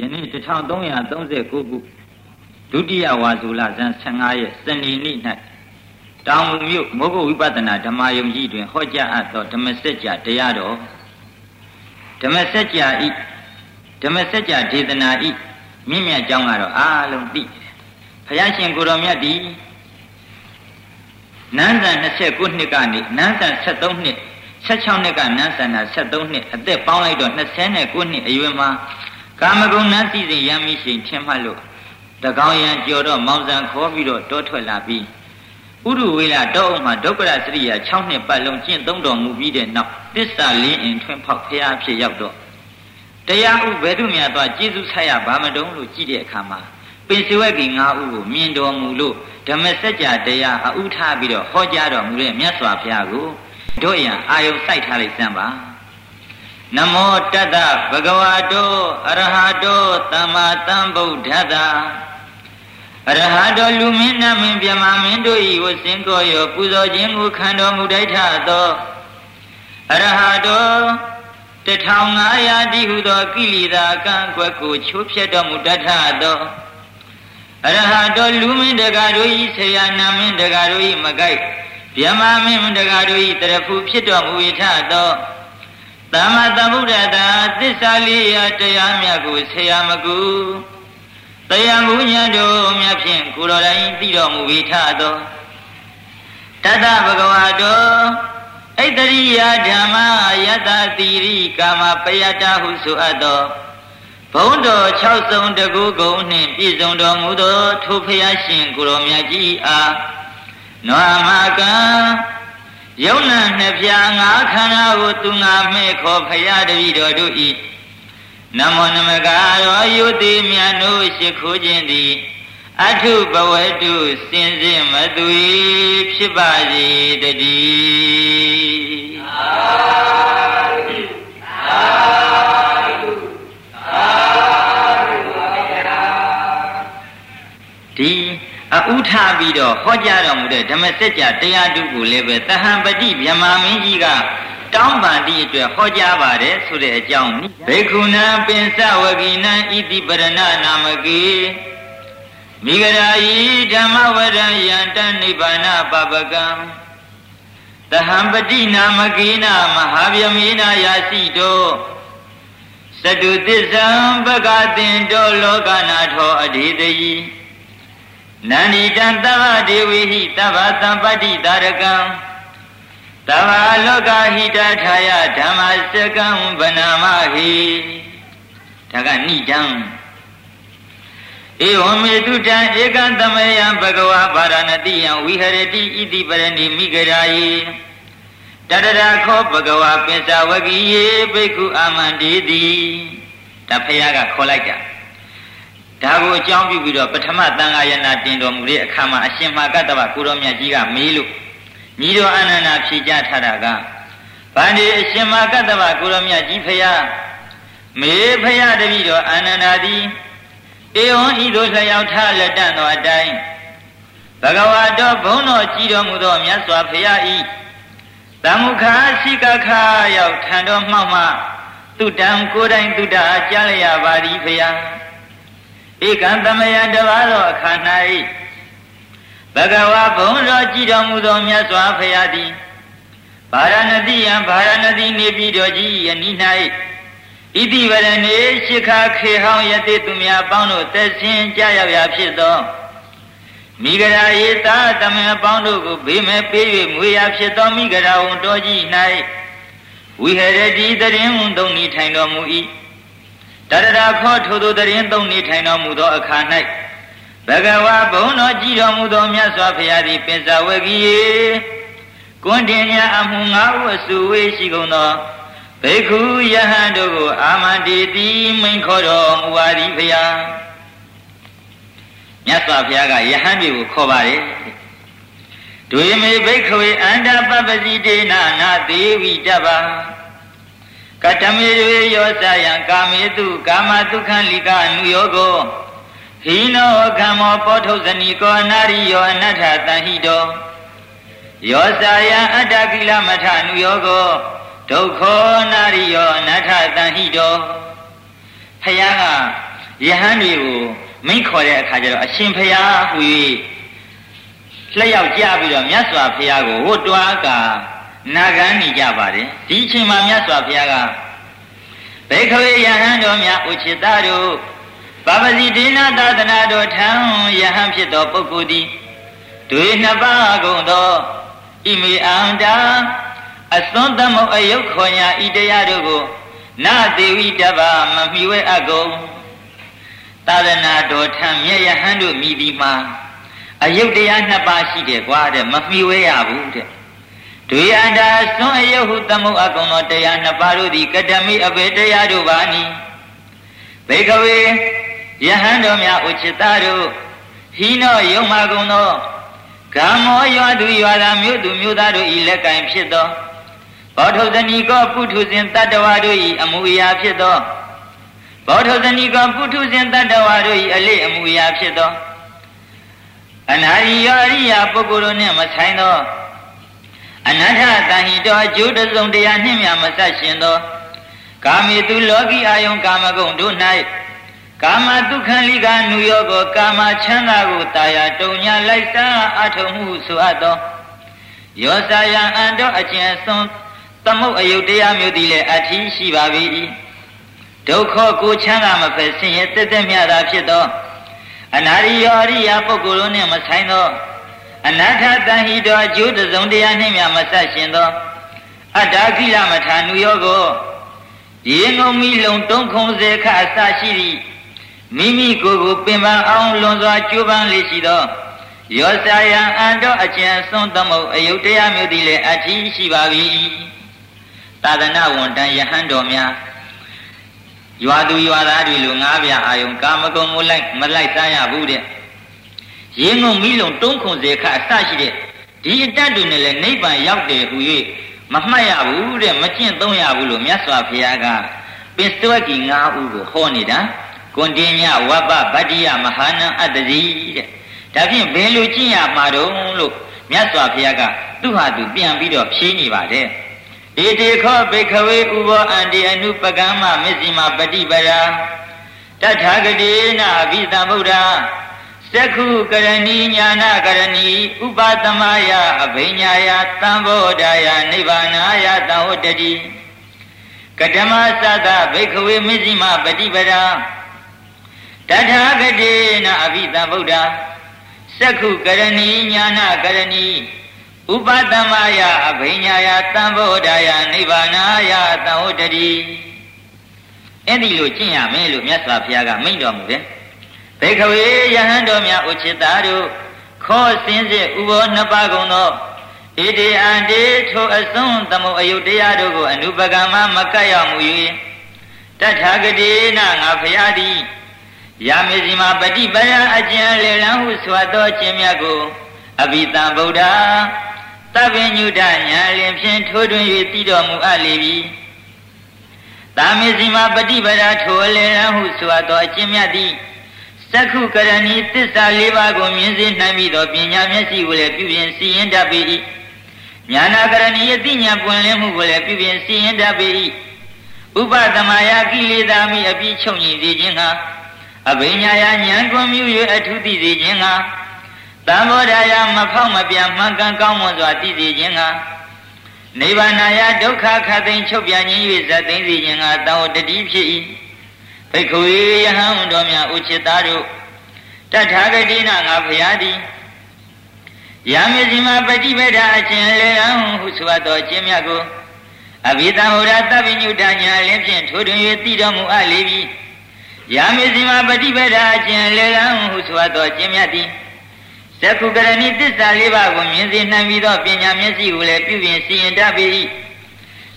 ယနေ့1339ခုဒုတိယဝါဆိုလဇန်15ရက်စနေနေ့၌တောင်မြို့မောဂုဝိပဿနာဓမ္မယုံကြီးတွင်ဟောကြားအပ်သောဓမ္မစကြာတရားတော်ဓမ္မစကြာဤဓမ္မစကြာဒေသနာဤမြင့်မြတ်ကြောင်းကတော့အားလုံးသိဘုရားရှင်ကိုတော်မြတ်ဒီနန်းဆန်29နှစ်ကနေနန်းဆန်73နှစ်16နှစ်ကနန်းဆန်တာ73နှစ်အသက်ပေါင်းလိုက်တော့29နှစ်အရွယ်မှာ ကာမဂုဏ်နန်းစီစဉ်ရမ်းမိရှိန်ထင်မှတ်လို့တကောင်ရန်ကြော်တော့မောင်ဆန်ခေါ်ပြီးတော့တောထွက်လာပြီးဥရဝေလတောအုပ်မှာဒုက္ခရစရိယာ6နှစ်ပတ်လုံးကျင့်သုံးတော်မူပြီးတဲ့နောက်တစ္ဆာလင်းအင်ထွန်းဖောက်ဖျားဖြစ်ရောက်တော့တရားဥဘယ်သူများသွားကျေးဇူးဆက်ရဘာမတုံးလို့ကြည့်တဲ့အခါမှာပင်စဝက်ကြီး၅ဦးကိုမြင်တော်မူလို့ဓမ္မစကြာတရားအဥထားပြီးတော့ဟောကြားတော်မူတဲ့မြတ်စွာဘုရားကိုတို့ရန်အာယုစိုက်ထားလိုက်စမ်းပါ နမောတတဗဂဝတောအရဟတောသမ္မာသမ္ဗုဒ္ဓတ္တအရဟတောလူမင်းနမင်းမြမမင်းတို့ဤဝစင်ကိုရောပူဇော်ခြင်းကိုခံတော်မူတိုက်ထသောအရဟတော1500တိဟုသောကိလေသာကံကွက်ကိုချိုးဖျက်တော်မူတတ်ထသောအရဟတောလူမင်းတကာတို့ဤဆရာနာမင်းတကာတို့ဤမကိုက်ဗျမမင်းတကာတို့ဤတရဖူဖြစ်တော်မူထသော သမ္မာသမ္ဗုဒ္ဓတာသစ္စာလေးရာတရားမြတ်ကိုဆရာမကူတရားမှုညာတို့မြတ်ဖြင့်ကိုတော်တိုင်သိတော်မူပြီးထသောတတဗကဝါတောဣတရိယာဓမ္မယတတိရိကာမပယတဟုဆိုအပ်သောဘုံတော်6စုံတကူကုံနှင့်ပြည့်စုံတော်မူသောထိုဖျားရှင်ကိုတော်မြတ်ကြီးအားနွာမကံ ယုံနာနှစ်ပြားငါခန္ဓာကိုသူငါမဲ့ခေါ်ဖရာတပည့်တော်တို့ဤနမောနမကာရောယုတိမြတ်တို့ရှိခိုးခြင်းသည်အထုဘဝတုစင်စစ်မသွေဖြစ်ပါစေတည်းသာဓုသာဓုသာ အဥထပြီးတော့ဟောကြားတော်မူတဲ့ဓမ္မစကြာတရားတုကိုလည်းပဲတဟံပတိမြမမင်းကြီးကတောင်းပန်သည့်အတွက်ဟောကြားပါတယ်ဆိုတဲ့အကြောင်းဘေခုနံပင်စဝဂိနံဣတိပရဏနာမကေမိဂရာယီဓမ္မဝရံယန္တနိဗ္ဗာနပပကံတဟံပတိနာမကေနမဟာဗျမေနယာစီတောသတုသစ္ဆံပကတင်တောလောကနာထောအဓိတယီ နန္ဒီတံသဗ္ဗဒေဝိဟိသဗ္ဗသံပတ္တိတာရကံသဗ္ဗလောကဟိတထာယဓမ္မစကံဗနာမဟိဒါကဏိတံဧဝမေတုတံဧကံသမယံဘဂဝါဗာရဏတိယံဝိဟရတိဣတိပရဏိမိဂရာယိတတရာခောဘဂဝါပိစ္ဆဝဂီယေဘိက္ခုအာမန္တိတိဒါဖះကခေါ်လိုက်တာ ဒါကိုအကြောင်းပြုပြီးတော့ပထမသံဃာယနာတင်တော်မူတဲ့အခါမှာအရှင်မာကတ္တဗကိုရောမြတ်ကြီးကမေးလို့ညီတော်အနန္ဒာဖြေကြထားတာကဗန္ဒီအရှင်မာကတ္တဗကိုရောမြတ်ကြီးဖရာမေဖရာတပည့်တော်အာနန္ဒာသည်ဧဝံဤသို့လျောက်ထလက်တန့်သောအတိုင်းဘဂဝါတော်ဘုန်းတော်ကြည်တော်မူသောမြတ်စွာဘုရားဤသမုခာရှိကခာရောက်ထံတော်မှောက်မှသူတံကိုယ်တိုင်သူတာကြားလျက်ပါသည်ဖရာ ဧကံသမယတပါးသောအခါ၌ဘဂဝါဘုံတော်ကြည်တော်မူသောမြတ်စွာဘုရားသည်ဗာရဏတိယံဗာရဏတိနေပြည်တော်ကြီးယနေ့၌ဣတိဝရဏေရှိခါခေဟောင်းယတိသူများပေါင်းတို့သက်ရှင်ကြရောက်ရာဖြစ်သောမိဂရာယေတာတမန်ပေါင်းတို့ကိုဘေးမဲ့ပေး၍မွေရာဖြစ်သောမိဂရာဝန်တော်ကြီး၌ဝိဟရတိတရင်ဝန်သုံးဤထိုင်တော်မူ၏ တရတာခောထိုသူတရင်သုံးနေထိုင်တော်မူသောအခါ၌ဘဂဝါဘုံတော်ကြည်တော်မူသောမြတ်စွာဘုရားသည်ပင်စဝဂီယေကွန်တင်ညာအမှုငါးဝစုဝေးရှိကုန်သောဘေခုယဟန်တို့ကိုအာမန္တိတိမိန်ခေါ်တော်မူပါသည်ဘုရားမြတ်စွာဘုရားကယဟန်ပြည်ကိုခေါ်ပါတယ်ဒွေမေဘိက္ခဝေအန္တပပစီတေနနာသေဝိတ္တပါ ကတမေတွေယောစယံကာမေတုကာမတုခံလိကအနုယောကိုဟိနောကမ္မောပောထုဇနီကောအနာရိယောအနတ္ထတန်ဟိတောယောစယံအတ္တကိလမထအနုယောကိုဒုက္ခောနာရိယောအနတ္ထတန်ဟိတောဖယားကယဟန်တွေကိုမိန့်ခေါ်တဲ့အခါကျတော့အရှင်ဖရာဟူ၍လျှောက်ကြပြီးတော့မြတ်စွာဘုရားကိုဝတ်တွားကာ နာဂန်းနေကြပါတယ်ဒီအချိန်မှာမြတ်စွာဘုရားကဘေခဝေယဟန်တော်များဥจิตတို့ဘာပစီဒေနသာသနာတော်ထံယဟန်ဖြစ်သောပုဂ္ဂိုလ်သည်တွေနှစ်ပါးကုန်သောဣမေအန္တာအစွန်းသမုတ်အယုတ်ခေါ်ညာဤတရားတို့ကိုနာသေဝိတဗ္ဗမမှီဝဲအကုန်သာသနာတော်ထံမြတ်ယဟန်တို့မိဒီမှာအယုတ်တရားနှစ်ပါးရှိတယ်ကွာတဲ့မမှီဝဲရဘူးတဲ့ တွေအန္တာစွန်းအယုတ်ဟုသမုတ်အကုန်သောတရားနှစ်ပါးတို့သည်ကတမိအဘေတရားတို့ပါနီဘေကဝေယဟန်တော်များဥจิตတို့ဟိနောယုံမာကုန်သောကမ္မောရွာသူရွာသားမြို့သူမြို့သားတို့ဤလက်ကင်ဖြစ်သောဘောထုဇဏီကောပုထုဇဉ်တတ္တဝါတို့ဤအမူအရာဖြစ်သောဘောထုဇဏီကောပုထုဇဉ်တတ္တဝါတို့ဤအလေးအမူအရာဖြစ်သောအနာရိယောအရိယာပုဂ္ဂိုလ်တို့နှင့်မဆိုင်သော အနတ္ထတန်ဟိတောအကျိုးတစုံတရားနှင့်မြမဆက်ရှင်သောကာမေတုလောကီအာယုံကာမဂုဏ်တို့၌ကာမဒုက္ခလိကနုယောကိုကာမချမ်းသာကိုတာယာတုံညာလိုက်စားအထုံမှုဆိုအပ်သောယောစာယံအန္တောအကျဉ်စွန်သမုတ်အယုတ်တရားမျိုးသည်လည်းအထီးရှိပါ၏ဒုက္ခကိုချမ်းသာမဖယ်ဆင်းရဲတက်တက်မြတာဖြစ်သောအနာရိယောအရိယာပုဂ္ဂိုလ်တို့နှင့်မဆိုင်သော အနာထတန်ဟိတောအကျိုးတစုံတရားနှင့်မြမဆက်ရှင်သောအတ္တကိလမထာနုယောကိုရေငုံမီလုံတုံးခုံစေခအစရှိသည့်မိမိကိုယ်ကိုပင်ပန်းအောင်လွန်စွာကြိုးပမ်းလေရှိသောယောစာယံအန္တောအကျဉ်ဆုံးသမုတ်အယုတ်တရားမျိုးသည်လည်းအထီးရှိပါ၏သာသနာဝန်တန်ယဟန်တော်များရွာသူရွာသားတွေလိုငားပြအာယုံကာမဂုဏ်မလိုက်မလိုက်စားရဘူးတဲ့ ရင်းငုံမိလုံတုံးခွန်စေခအစရှိတဲ့ဒီအတတ်တွေနဲ့လည်းနိဗ္ဗာန်ရောက်တယ်ဟူ၍မမှတ်ရဘူးတဲ့မကျင့်သုံးရဘူးလို့မြတ်စွာဘုရားကပစ္စဝကီ၅ဦးကိုဟောနေတာကွန်တင်ညဝဘဗတ္တိယမဟာနံအတ္တိတဲ့ဒါဖြင့်ဘယ်လိုကျင့်ရမှာတုံးလို့မြတ်စွာဘုရားကသူ့ဟာသူပြန်ပြီးတော့ဖြေးနေပါတယ်ဣတိခောဘေခဝေဥဘောအန္တိအနုပကမ္မမစ္စည်းမပฏิပရာတထာဂတိနာအဘိသမ္ဗုဒ္ဓ သက္ခုကရဏီညာနာကရဏီဥပသမယအဘိညာယသံဘောဓာယနိဗ္ဗာနာယသံဝတ္တိကတမသတ္တဘေခဝေမစ္စည်းမပฏิပရာတထာဂတိနာအဘိသမ္ဗုဒ္ဓသက္ခုကရဏီညာနာကရဏီဥပတမယအဘိညာယသံဘောဓာယနိဗ္ဗာနာယသံဝတ္တိအဲ့ဒီလိုကျင့်ရမယ်လို့မြတ်စွာဘုရားကမိန့်တော်မူတယ် ဘိက္ခဝေယဟန်တော်များဥจิตတာတို့ခောစင်းစစ်ဥဘောနှစ်ပါးကုန်သောဣတိအန္တိထိုအစွန်းသမုတ်အယုတ်တရားတို့ကိုအနုပကမ္မမကတ်ရမူ၍တထာဂတိနာငါဖရာသည်ယာမေစီမာပฏิပယအကျဉ်လေလံဟုဆိုသောအကျဉ်မြတ်ကိုအဘိတံဗုဒ္ဓသဗ္ဗညုတညာလင်ဖြင့်ထိုးတွင်၍တည်တော်မူအပ်လေပြီ။သာမေစီမာပฏิပဒထိုလေလံဟုဆိုသောအကျဉ်မြတ်သည် သက္ခုကရဏီသစ္စာလေးပါးကိုမြင်စေနိုင်ပြီးသောပညာမျက်စိကိုလည်းပြုပြင်စီရင်တတ်ပေ၏ညာနာကရဏီအသိဉာဏ်ပွင့်လင်းမှုကိုလည်းပြုပြင်စီရင်တတ်ပေ၏ဥပသမယကိလေသာမိအပြီးချုပ်ငြိစေခြင်းကအဘိညာယဉာဏ်ကွန်မြူ၍အထုသိစေခြင်းကသံဘောဓာယမဖောက်မပြမှန်ကန်ကောင်းမွန်စွာသိစေခြင်းကနိဗ္ဗာန်ယဒုက္ခခသိမ်းချုပ်ပြန်ခြင်း၍ဇတ်သိမ်းစေခြင်းကတောတတိဖြစ်၏ ဘိက္ခူယဟံတော်များဥจิตသားတို့တထာဂတိနာငါဖျားသည်ယာမဇိမပฏิပဒအကျင်လေဟံဟုဆိုသောအကျင့်မြတ်ကိုအဘိဓမ္မောရသဗ္ဗညုတညာလည်းဖြင့်ထိုးထွင်း၍သိတော်မူအပ်လေပြီယာမဇိမပฏิပဒအကျင်လေဟံဟုဆိုသောအကျင့်မြတ်သည်သက္ခုကရဏီတစ္ဆာလေးပါးကိုမြင်စေနိုင်ပြီးသောပညာမျက်စိကိုလည်းပြုပြင်စီရင်တတ်ပေ၏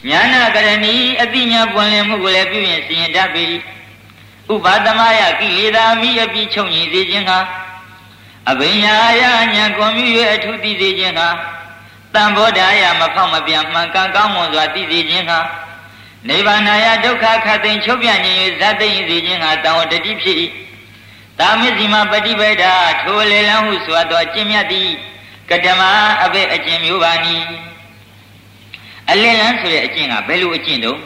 ဉာဏကရဏီအတိညာပွင့်လင်းမှုကိုလည်းပြုပြင်စီရင်တတ်ပေ၏ ဥပါဒမယကိလေသာမိအပြီးချုပ်ငြိစေခြင်းဟာအဘိညာယညာကွန်မြူ၍အထုသိစေခြင်းဟာတံဘောဓာယမဖောက်မပြန်မှန်ကန်ကောင်းမွန်စွာသိစေခြင်းဟာနိဗ္ဗာန်ယဒုက္ခခတ်သိမ်းချုပ်ပြခြင်း၍ဇတ်သိမ်းစေခြင်းဟာတံဝတ္တိဖြစ်၏တာမစ္စည်းမပฏิပဒထိုလေလံဟုဆိုသောအကျင့်မြတ်သည်ကတမအဘိအကျင့်မျိုးပါနီအလင်းလန်းဆိုတဲ့အကျင့်ကဘယ်လိုအကျင့်တုံး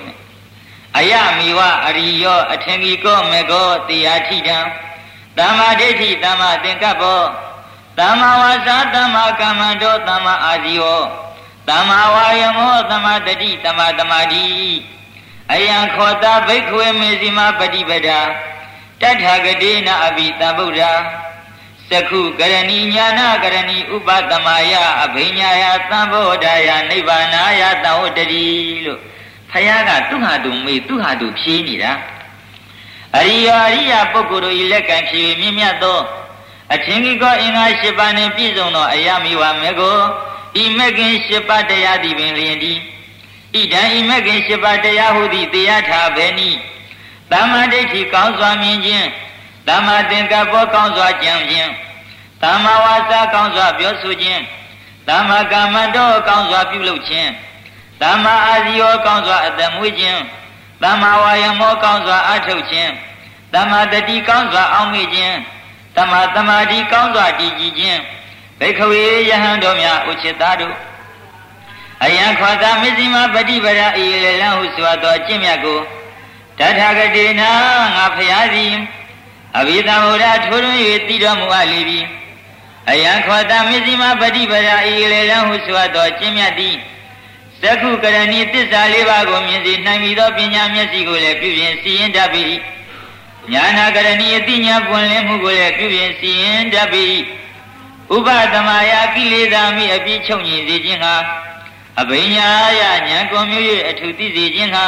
အယမိဝအရိယောအထင်ကြီးကောမေကောတရားထိတံသမ္မာဒိဋ္ဌိသမ္မာသင်္ကပ္ပောသမ္မာဝါစာသမ္မာကမ္မန္တောသမ္မာအာဇီဝသမ္မာဝါယမောသမ္မာတတိသမ္မာသမာဓိအယံခောတာဘိက္ခဝေမေဇိမပฏิပဒာတထာဂတိနာအဘိတဗုဒ္ဓသခုကရဏီညာနာကရဏီဥပသမယအဘိညာယသံဘောဓာယနိဗ္ဗာနာယသံဝတ္တိလို့ ဖယားကသူဟာသူမေးသူဟာသူဖြေးနေတာအရိယအရိယပုဂ္ဂိုလ်တို့၏လက်ကံဖြေမြင့်မြတ်သောအထင်ကြီးကောအင်္ဂါ၈ပါးနှင့်ပြည့်စုံသောအယမိဝမေကိုဤမဂ္ဂင်၈ပါးတရားသည်ပင်လျင်သည်ဣဒံဤမဂ္ဂင်၈ပါးတရားဟုသည်တရားထားပဲနိသမ္မာဒိဋ္ဌိကောင်းစွာမြင်ခြင်းသမ္မာသင်္ကပ္ပကောင်းစွာကြံခြင်းသမ္မာဝါစာကောင်းစွာပြောဆိုခြင်းသမ္မာကမ္မန္တောကောင်းစွာပြုလုပ်ခြင်း သမ္မာအာဇီဝကောင်းစွာအသက်မွေးခြင်းသမ္မာဝါယမောကောင်းစွာအထုတ်ခြင်းသမ္မာတတိကောင်းစွာအောင်းမိခြင်းသမ္မာသမာဓိကောင်းစွာတည်ကြည်ခြင်းဘိခဝေယဟန်တော်များဥချစ်သားတို့အယံခောတာမစ္စည်းမပฏิပဒါဤလေလံဟုဆိုသောအကျင့်မြတ်ကိုတထာဂတိနာငါဖျားသည်အဘိဓမ္မာထိုးထွင်း၍တည်တော်မူအပ်လေပြီအယံခောတာမစ္စည်းမပฏิပဒါဤလေလံဟုဆိုသောအကျင့်မြတ်သည် သက္ခုကရဏီသစ္စာလေးပါးကိုမြင်စေနိုင်ပြီးသောပညာမျက်စိကိုလည်းပြုပြင်စီရင်တတ်ပြီညာနာကရဏီအတိညာပွင့်လင်းမှုကိုလည်းပြုပြင်စီရင်တတ်ပြီဥပသမယာကိလေသာမိအပြည့်ချုပ်ညီစေခြင်းဟာအဘိညာယဉာဏ်ကုန်မျိုး၍အထုသိစေခြင်းဟာ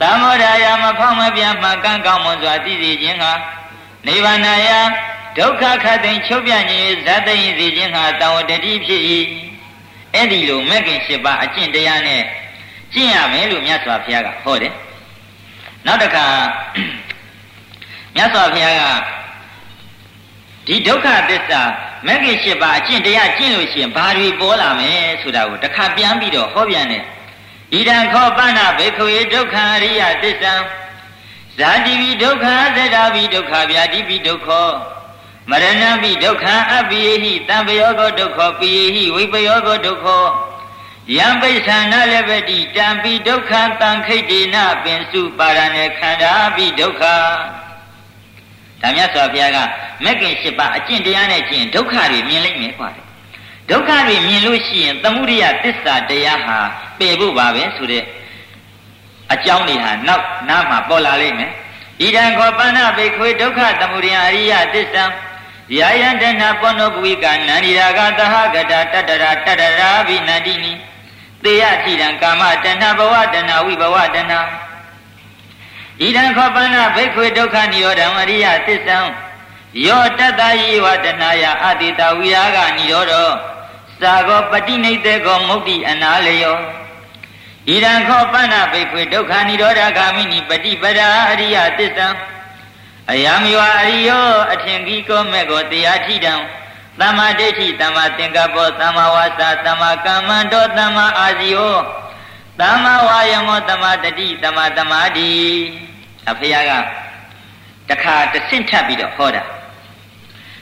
သမောဒာယမဖောက်မပြမှကံကောင်းမွန်စွာသိစေခြင်းဟာနိဗ္ဗာန်ယဒုက္ခခတ်သိမ်းချုပ်ပြခြင်းဇတ်သိမ်းစေခြင်းဟာတဝတ္တိဖြစ်၏ အဲ့ဒီလိုမဂ်ကင်၈ပါးအကျင့်တရားနဲ့ကျင့်ရမယ်လို့မြတ်စွာဘုရားကဟောတယ်နောက်တစ်ခါမြတ်စွာဘုရားကဒီဒုက္ခသစ္စာမဂ်ကင်၈ပါးအကျင့်တရားကျင့်လို့ရှိရင်ဘာတွေပေါ်လာမလဲဆိုတာကိုတစ်ခါပြန်ပြီးတော့ဟောပြန်တယ်ဣဒံခောပဏဘေခဝေဒုက္ခအရိယသစ္စာဇာတိဝိဒုက္ခသတ္တဝိဒုက္ခဗျာတိဝိဒုက္ခ မရဏပိဒုက္ခအပိယဟိတံပယောကောဒုက္ခပိယဟိဝိပယောကောဒုက္ခယံပိသနာလည်းပတိတံပိဒုက္ခတံခိတ်တေနပင်စုပါရဏေခန္ဓာပိဒုက္ခဒါမြတ်စွာဘုရားကမက်ကင်၈ပါးအကျင့်တရားနဲ့ကျင့်ဒုက္ခတွေမြင်လိုက်မယ်ကွာဒုက္ခတွေမြင်လို့ရှိရင်သမုဒိယသစ္စာတရားဟာပယ်ဖို့ပါပဲဆိုတဲ့အကြောင်းတွေဟာနောက်နားမှာပေါ်လာလိမ့်မယ်ဣဒံခောပဏဘိခွေဒုက္ခသမုဒိယအရိယသစ္စာ ယာယံတဏပောနောကွိကနန္ဒီရာကသဟကတာတတရာတတရာဘိနန္တိနိတေယတိရံကာမတဏဘဝတဏဝိဘဝတဏဣဒံခောပန္နဘိက္ခွေဒုက္ခနိရောဓံအရိယသစ္စံယောတတ္တယိဝတဏယအတိတဝိရာဂနိရောဓောသာဂောပฏิနိသေကောမုတ်တိအနာလယောဣဒံခောပန္နဘိက္ခွေဒုက္ခနိရောဓဂာမိနိပฏิပဒာအရိယသစ္စံ အယံမီဝအရိယောအထင်ကြီးကောမဲ့ကိုတရားထိတံသမ္မာဒိဋ္ဌိသမ္မာသင်္ကပ္ပောသမ္မာဝါစာသမ္မာကမ္မန္တောသမ္မာအာဇီဝသမ္မာဝါယမောသမ္မာတတိသမ္မာသမာဓိအဖေကတခါတဆင့်ထပ်ပြီးတော့ဟောတာ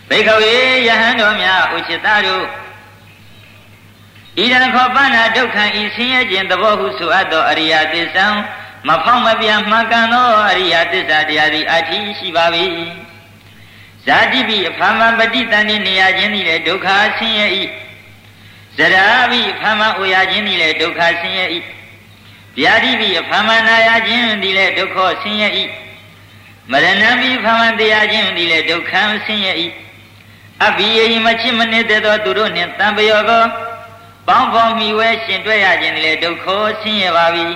ဘိခဝေယဟန်တော်များဥချစ်သားတို့ဣဒံခောပဏဒုက္ခံဤဆင်းရဲခြင်းသဘောဟုဆိုအပ်သောအရိယသစ္စာ မဖောက်မပြန်မှန်ကန်သောအရိယသစ္စာတရားသည်အထီးရှိပါ၏ဇာတိပိအဖမပฏิတန်နေရခြင်းသည်လည်းဒုက္ခဆင်းရဲ၏ဇရာပိအဖမအိုရခြင်းသည်လည်းဒုက္ခဆင်းရဲ၏ဗျာတိပိအဖမနာရခြင်းသည်လည်းဒုက္ခဆင်းရဲ၏မရဏပိအဖမတရားခြင်းသည်လည်းဒုက္ခဆင်းရဲ၏အဘိယေမချစ်မနစ်တဲ့သောသူတို့နှင့်တံပယောကောပေါင်းဖော်မိဝဲရှင်တွေ့ရခြင်းသည်လည်းဒုက္ခဆင်းရဲပါ၏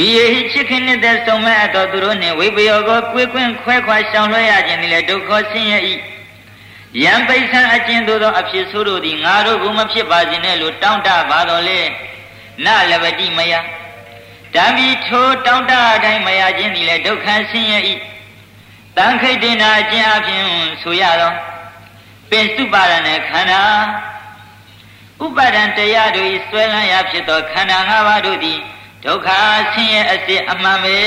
ဘီယေဟိချစ်ခင်တဲ့ဆုံမဲ့အတော်သူတို့နှင့်ဝိပယောကိုကွေးကွင်းခွဲခွာရှောင်လွှဲရခြင်းသည်လည်းဒုက္ခဆင်းရဲ၏ယံပိဿံအကျဉ်သို့သောအဖြစ်ဆိုးတို့သည်ငါတို့ကိုမဖြစ်ပါစေနဲ့လို့တောင်းတပါတော်လေနလဗတိမယတံဘီထိုတောင်းတအတိုင်းမရခြင်းသည်လည်းဒုက္ခဆင်းရဲ၏တန်ခိတ်တင်နာအကျဉ်အပြင်ဆိုရသောပင်စုပါရဏေခန္ဓာဥပါဒံတရားတို့၏ဆွဲလန်းရာဖြစ်သောခန္ဓာ၅ပါးတို့သည် ဒုက္ခဆင်းရဲအစစ်အမှန်ပဲ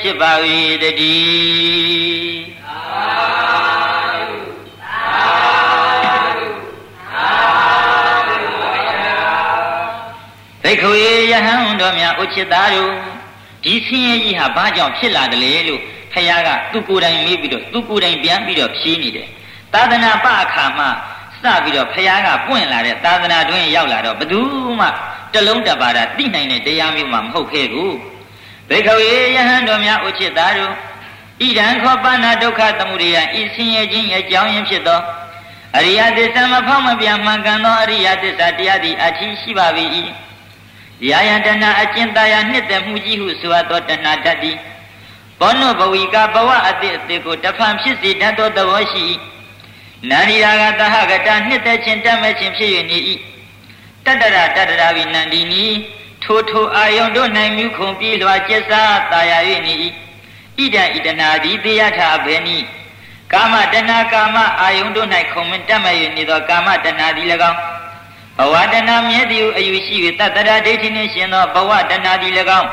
ဖြစ်ပါ၏တည်းသိခဝေယဟန်တော်များဥချစ်သားတို့ဒီဆင်းရဲကြီးဟာဘာကြောင့်ဖြစ်လာတယ်လဲလို့ဖခင်ကသူကိုယ်တိုင်မေးပြီးတော့သူကိုယ်တိုင်ပြန်ပြီးတော့ဖြေးနေတယ်သာသနာပအခါမှာစပြီးတော့ဖခင်ကပွင့်လာတဲ့သာသနာတွင်ရောက်လာတော့ဘယ်သူမှ တလုံးတပါတာသိနိုင်တဲ့တရားမျိုးမှမဟုတ်ခဲ့ဘူးဘေခဝေယဟန်တော်များဥจิตသားတို့ဣဒံခောပနာဒုက္ခသမုဒယဤဆင်းရဲခြင်းအကြောင်းရင်းဖြစ်သောအရိယသစ္စာမဖောက်မပြမှန်ကန်သောအရိယသစ္စာတရားသည်အထီးရှိပါ၏ရာယတနာအကျဉ်တာယာနှစ်သက်မှုကြီးဟုဆိုအပ်သောတဏှာတတ်သည်ဘောနုဘဝီကဘဝအတိအသေးကိုတဖန်ဖြစ်စေတတ်သောသဘောရှိ၏နာရီရာဂတဟကတနှစ်သက်ခြင်းတတ်မဲ့ခြင်းဖြစ်၍နေ၏ တတ္တရတတ္တရာဝိနန္ဒီနီထိုထိုအာယုံတို့၌မြုခုံပြေးလွာကျက်စားတာယာ၍နေ၏ဣဒံဣတနာဒီတေယထာဘေနိကာမတဏကာမအာယုံတို့၌ခုံမတတ်မဲ့၍နေသောကာမတဏသည်၎င်းဘဝတဏမြဲသည်ဟုအယူရှိ၍တတ္တရာဒိဋ္ဌိနှင့်ရှင်သောဘဝတဏသည်၎င်း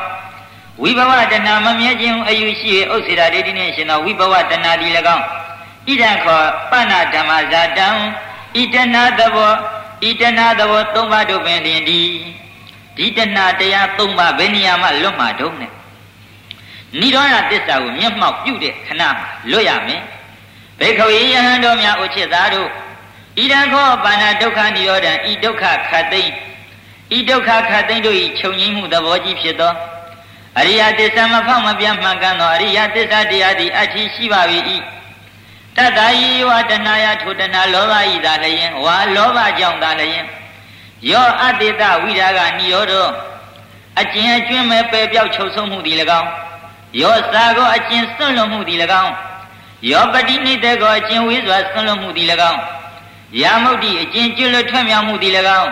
ဝိဘဝတဏမမြဲခြင်းအယူရှိ၍ဥစ္စေရာဒိဋ္ဌိနှင့်ရှင်သောဝိဘဝတဏသည်၎င်းဣဒံခောပဏဓမ္မဇာတံဣတနာသဘော ဣတနာသဘော၃ပါးတို့ပင်လျင်ဒီဒီတဏတရား၃ပါးဘယ်နေရာမှလွတ်မှာတုံးနဲ့နိရောဓသစ္စာကိုမျက်မှောက်ပြုတဲ့ခဏမှာလွတ်ရမယ်ဘေခဝေယဟန်တော်များဥချစ်သားတို့ဣဒံခောပါဏဒုက္ခនិရောဓံဤဒုက္ခခတ်သိမ့်ဤဒုက္ခခတ်သိမ့်တို့ဤခြုံငိမ့်မှုသဘောကြီးဖြစ်သောအရိယသစ္စာမဖောက်မပြတ်မှန်ကန်သောအရိယသစ္စာတရားသည်အထီးရှိပါ၏ တတ္တယီဝတဏယထိုတဏလောဘဤသာလျင်ဝါလောဘကြောင့်သာလျင်ယောအတ္တိတဝိရာဂနိရောဓအကျဉ်အကျွင်းမဲ့ပယ်ပြောက်ချုပ်ဆုံးမှုသည်၎င်းယောစာကိုအကျဉ်စွန့်လွတ်မှုသည်၎င်းယောပတိနိတကောအကျဉ်ဝေးစွာစွန့်လွတ်မှုသည်၎င်းယာမုတ်တိအကျဉ်ကျွလွတ်ထွက်မြောက်မှုသည်၎င်း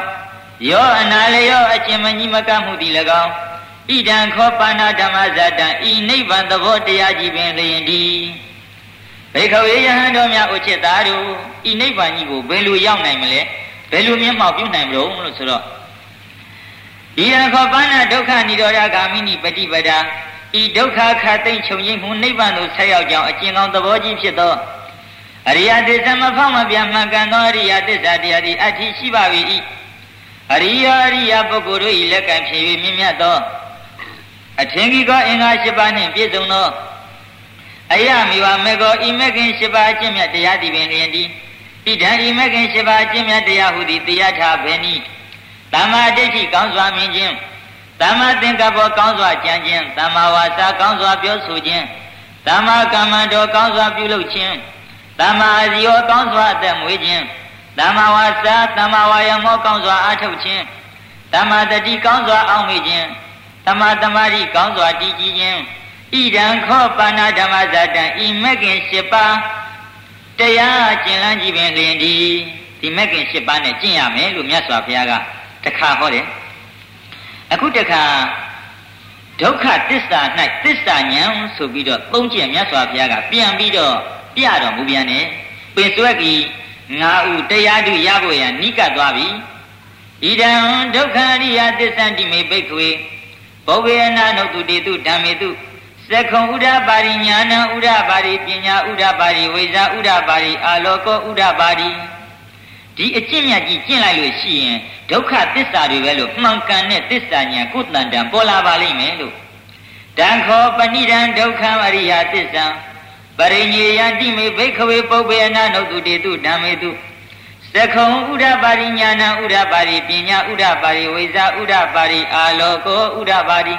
ယောအနာလယောအကျဉ်မကြီးမကမှုသည်၎င်းဣဒံခောပါဏဓမ္မဇာတံဤနိဗ္ဗာန်သဘောတရားကြီးပင်လျင်ဒီ ဘေခဝေယဟန်တော်များဥจิตသားတို့ဤနိဗ္ဗာန်ကြီးကိုဘယ်လိုရောက်နိုင်မလဲဘယ်လိုမျက်မှောက်ပြုနိုင်မလို့လို့ဆိုတော့ဤရခောပဏဒုက္ခនិရောဓဂ ामि နိပฏิပဒာဤဒုက္ခခတ်သိမ့်ချုပ်ငိမ့်မှုနိဗ္ဗာန်သို့ဆက်ရောက်ကြောင်းအကျဉ်းကောင်းသဘောကြီးဖြစ်သောအရိယသစ္စာမဖောက်မပြမှန်ကန်သောအရိယသစ္စာတရားသည်အထည်ရှိပါ၏အရိယအရိယပုဂ္ဂိုလ်တို့၏လက်ကံဖြင့်မြင့်မြတ်သောအထင်ကြီးသောအင်္ဂါ၈ပါးနှင့်ပြည့်စုံသော အယမိဝမေကောဤမခင်၈ပါးအကျင့်မြတ်တရားသည်ပင်လျင်သည်ဣဒံဤမခင်၈ပါးအကျင့်မြတ်တရားဟုသည်တရားထားဘယ်နည်းသမ္မာဒိဋ္ဌိကောင်းစွာမြင်ခြင်းသမ္မာသင်္ကပ္ပကောင်းစွာကြံခြင်းသမ္မာဝါစာကောင်းစွာပြောဆိုခြင်းသမ္မာကမ္မန္တောကောင်းစွာပြုလုပ်ခြင်းသမ္မာအာဇီဝကောင်းစွာအသက်မွေးခြင်းသမ္မာဝါစာသမ္မာဝါယမောကောင်းစွာအားထုတ်ခြင်းသမ္မာတတိကောင်းစွာအောင့်မေ့ခြင်းသမ္မာသမာဓိကောင်းစွာတည်ကြည်ခြင်း ဣဒံခောပါဏဓမ္မဇာတံဤမက္ကင်၈ပါးတရားကျင့်လန်းကြည့်ပင်လျင်ဒီဒီမက္ကင်၈ပါးနဲ့ကျင့်ရမယ်လို့မြတ်စွာဘုရားကတခါဟောတယ်အခုတခါဒုက္ခသစ္စာ၌သစ္စာဉာဏ်ဆိုပြီးတော့သုံးချက်မြတ်စွာဘုရားကပြန်ပြီးတော့ပြတော်မူပြန်တယ်ပင်စွဲကြီးငါဥတရားတုရဖို့ရန်နိကသွားပြီဣဒံဒုက္ခရိယသစ္ဆန္တိမေဘိက္ခဝေဘောဂေနနုတုတေတုဓမ္မေတု သက္ခုံဥဒ္ဓပါရိညာဏဥဒ္ဓပါရိပညာဥဒ္ဓပါရိဝိဇာဥဒ္ဓပါရိအာလောကောဥဒ္ဓပါရိဒီအကျင့်မြတ်ကြီးကျင့်လိုက်လို့ရှိရင်ဒုက္ခသစ္စာတွေပဲလို့မှန်ကန်တဲ့သစ္စာဉာဏ်ကိုယ်တန်တန်ပေါ်လာပါလိမ့်မယ်လို့တံခောပဏိဒံဒုက္ခအရိယသစ္စာပရိညေယတိမေဘိခဝေပုပ္ပေအနာနုတုတေတုဓမ္မေတုသခုံဥဒ္ဓပါရိညာဏဥဒ္ဓပါရိပညာဥဒ္ဓပါရိဝိဇာဥဒ္ဓပါရိအာလောကောဥဒ္ဓပါရိ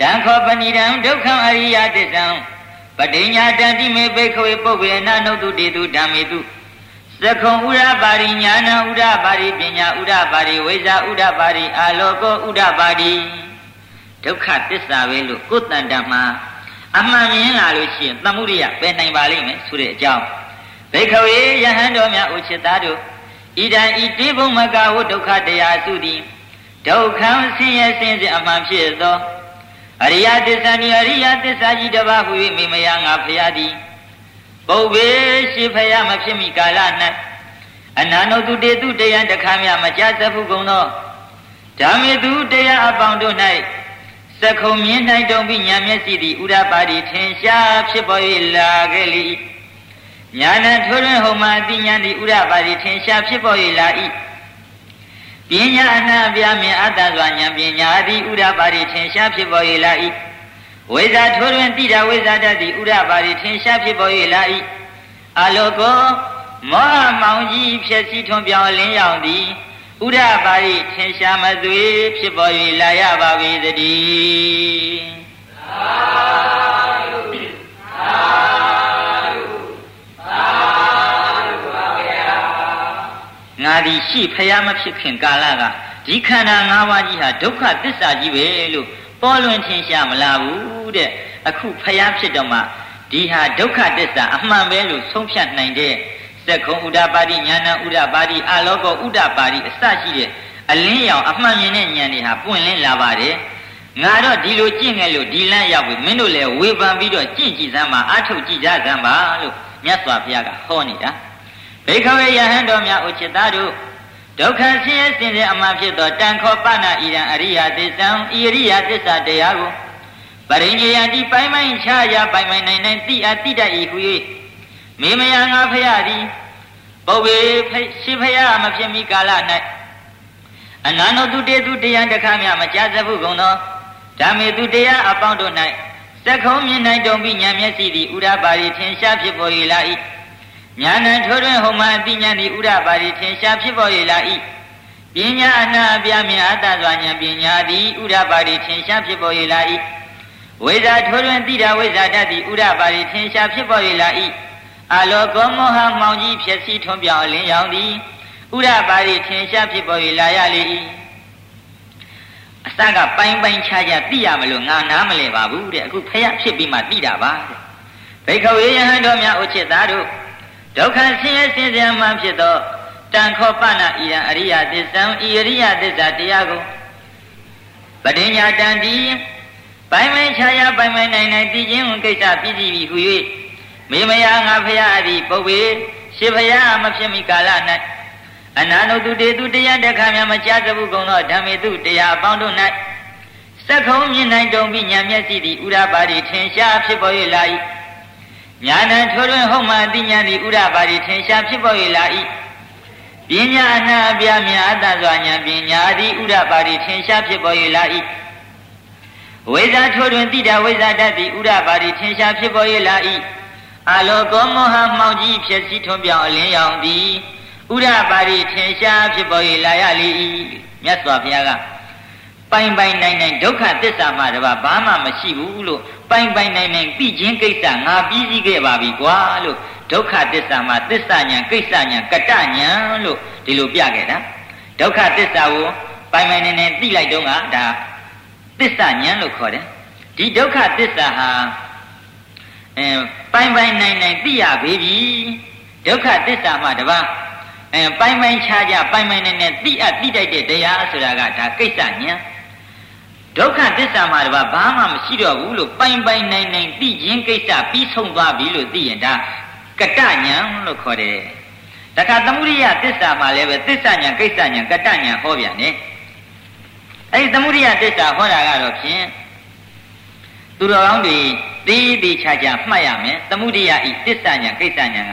တံခောပဏိဒံဒုက္ခအရိယသစ္စာပဋိညာတတိမေဘိခဝေပုပ္ပေအနာနုတုတေတုဓမ္မေတုသခုံဥဒ္ဓပါရိညာဏဥဒ္ဓပါရိပညာဥဒ္ဓပါရိဝိဇာဥဒ္ဓပါရိအာလောကောဥဒ္ဓပါရိဒုက္ခသစ္စာပဲလို့ကိုယ်တန်တမှာအမှန်မြင်လာလို့ရှိရင်သမှုရိယပဲနိုင်ပါလိမ့်မယ်ဆိုတဲ့အကြောင်းဘိခဝေယဟန်တော်များဥချစ်သားတို့ဣဒံဤတိဘုံမကဟုဒုက္ခတရားစုသည်ဒုက္ခံဆင်းရဲဆင်းရဲအမှန်ဖြစ်သော အရိယသစ္စာနိအရိယသစ္စာကြီးတစ်ပါးဟူ၍မိမယငါဖရာသည်ပုဗ္ဗေရှိဖရာမဖြစ်မီကာလ၌အနန္တုတုတေတုတယံတခါမြမကြသဖုကုံသောဓမ္မေတုတရားအပေါင်းတို့၌သခုံမြင်နိုင်တုံပြီးညာမျက်စိသည်ဥဒ္ဒပါတိထင်ရှားဖြစ်ပေါ်၍လာခဲ့လိညာဏထိုးတွင်ဟောမှာအတိညာသည်ဥဒ္ဒပါတိထင်ရှားဖြစ်ပေါ်၍လာ၏ ပညာအနာပြမြင်အတ္တစွာဉာဏ်ပညာသည်ဥဒ္ဓပါရိထင်ရှားဖြစ်ပေါ်၏လာ၏ဝိဇာထိုးတွင်တိတာဝိဇာတတ်သည်ဥဒ္ဓပါရိထင်ရှားဖြစ်ပေါ်၏လာ၏အလောကောမောဟမောင်ကြီးဖြစ်စီထွန်ပြောင်းလင်းရောက်သည်ဥဒ္ဓပါရိထင်ရှားမသွေဖြစ်ပေါ်၍လာရပါ၏တည်းသာဓုသာဓုသာ ငါသည်ရှိဖျားမဖြစ်ခင်ကာလကဒီခန္ဓာ၅ပါးကြီးဟာဒုက္ခသစ္စာကြီးပဲလို့ပေါ်လွင်ထင်ရှားမလားဘူးတဲ့အခုဖျားဖြစ်တော့မှဒီဟာဒုက္ခသစ္စာအမှန်ပဲလို့ဆုံးဖြတ်နိုင်တဲ့စက္ခုံဥဒ္ဒပါတိညာဏဥဒ္ဒပါတိအာလောကောဥဒ္ဒပါတိအစရှိတဲ့အလင်းရောင်အမှန်မြင်တဲ့ဉာဏ်တွေဟာပွင့်လင်းလာပါတယ်ငါတော့ဒီလိုကြင့်ခဲ့လို့ဒီလန့်ရောက်ပြီမင်းတို့လည်းဝေဖန်ပြီးတော့ကြင့်ကြည့်စမ်းပါအထုတ်ကြည့်ကြစမ်းပါလို့မြတ်စွာဘုရားကဟောနေတာ ဘေခဝေယဟန်တော်များဥจิตသားတို့ဒုက္ခဆင်းရဲစင်တဲ့အမှန်ဖြစ်သောတန်ခောပနာဣရံအရိယသစ္ဆံဣရိယသစ္စာတရားကိုပရိညေယတိပိုင်ပိုင်ခြားရပိုင်ပိုင်နိုင်နိုင်တိအတိတတ်၏ဟူ၍မေမယငါဖရသည်ပုဗ္ဗေရှိဖရမဖြစ်မီကာလ၌အနန္တတုတေတုတရားတခါမြမကြားစဖုကုန်သောဓမ္မေတုတရားအပေါင်းတို့၌သက္ခုံမြင်နိုင်တုံပြီးဉာဏ်မျက်စိသည်ဥရပါရီထင်ရှားဖြစ်ပေါ်၏လာ၏ ညာဏထိုးတွင်ဟောမအတိညာသည်ဥရပါရီထင်ရှားဖြစ်ပေါ်၏လာ၏ပညာအနာအပြမြင်အတ္တစွာဉာဏ်ပညာသည်ဥရပါရီထင်ရှားဖြစ်ပေါ်၏လာ၏ဝိဇာထိုးတွင်တိတာဝိဇာတတ်သည်ဥရပါရီထင်ရှားဖြစ်ပေါ်၏လာ၏အလောကောမောဟမောင်ကြီးဖြစ်စီထွန်းပြောင်းလင်းရောင်သည်ဥရပါရီထင်ရှားဖြစ်ပေါ်၏လာရလေ၏အစကပိုင်းပိုင်းခြားခြားသိရမလို့ငါနားမလဲပါဘူးတဲ့အခုဖះဖြစ်ပြီးမှသိတာပါတဲ့ဘိက္ခဝေယဟန်တော်များဥချစ်သားတို့ ဒုက္ခဆင်းရဲစင်ကြယ်မှဖြစ်သောတန်ခောပနာဣရန်အရိယသစ္ဆံဤအရိယသစ္စာတရားကိုပဋိညာတန်တီပိုင်မခြားရပိုင်မနိုင်နိုင်တည်ခြင်းကိစ္စပြည့်စည်ပြီဟု၍မေမယငါဖရာအသည်ပုပ္ပေရှေဖရာမဖြစ်မီကာလ၌အနန္တုတုတေတုတရားတခါများမကြားသဘူးကုန်သောဓမ္မေတုတရားအပေါင်းတို့၌စက်ခုံမြင်နိုင်တုံပြီးညာမျက်စိသည်ဥရပါတိထင်ရှားဖြစ်ပေါ်၍လာ၏ ညာဏထိုးတွင်ဟုတ်မှအတိညာသည်ဥရပါတိထင်ရှားဖြစ်ပေါ်၍လာ၏ပညာအနာအပြမြတ်အတ္တစွာဉာဏ်ပညာသည်ဥရပါတိထင်ရှားဖြစ်ပေါ်၍လာ၏ဝိဇ္ဇာထိုးတွင်တိတာဝိဇ္ဇာတတ်သည်ဥရပါတိထင်ရှားဖြစ်ပေါ်၍လာ၏အလောကောမောဟမှောင်ကြီးဖြစ်စီထွန်းပြောင်းအလင်းရောင်သည်ဥရပါရိထင်ရှားဖြစ်ပေါ်၍လာရလေ၏မြတ်စွာဘုရားကပိုင်ပိုင်နိုင်နိုင်ဒုက္ခသစ္စာမှတပါဘာမှမရှိဘူးလို့ ပိုင်ပိုင်နိုင်နိုင်သိခြင်းကိစ္စငါပြီးစည်းခဲ့ပါပြီကွာလို့ဒုက္ခသစ္စာမှာသစ္စာညာကိစ္စညာကတညာလို့ဒီလိုပြခဲ့တာဒုက္ခသစ္စာကိုပိုင်ပိုင်နိုင်နိုင်သိလိုက်တော့ကဒါသစ္စာညာလို့ခေါ်တယ်ဒီဒုက္ခသစ္စာဟာအဲပိုင်ပိုင်နိုင်နိုင်သိရပေပြီဒုက္ခသစ္စာမှတပါအဲပိုင်ပိုင်ခြားခြားပိုင်ပိုင်နိုင်နိုင်သိအပ်သိတိုက်တဲ့တရားဆိုတာကဒါကိစ္စညာ ဒုက္ခသစ္စာမှာတပါဘာမှမရှိတော့ဘူးလို့ပိုင်ပိုင်နိုင်နိုင်သိခြင်းကိစ္စပြီးဆုံးသွားပြီလို့သိရင်ဒါကတညာလို့ခေါ်တယ်တခါသမုဒိယသစ္စာမှာလည်းပဲသစ္စာညာကိစ္စညာကတညာဟောပြန်တယ်အဲဒီသမုဒိယသစ္စာဟောတာကတော့ဖြင့်သူတော်ကောင်းတွေသေးသေးချာချာမှတ်ရမယ်သမုဒိယဤသစ္စာညာကိစ္စညာက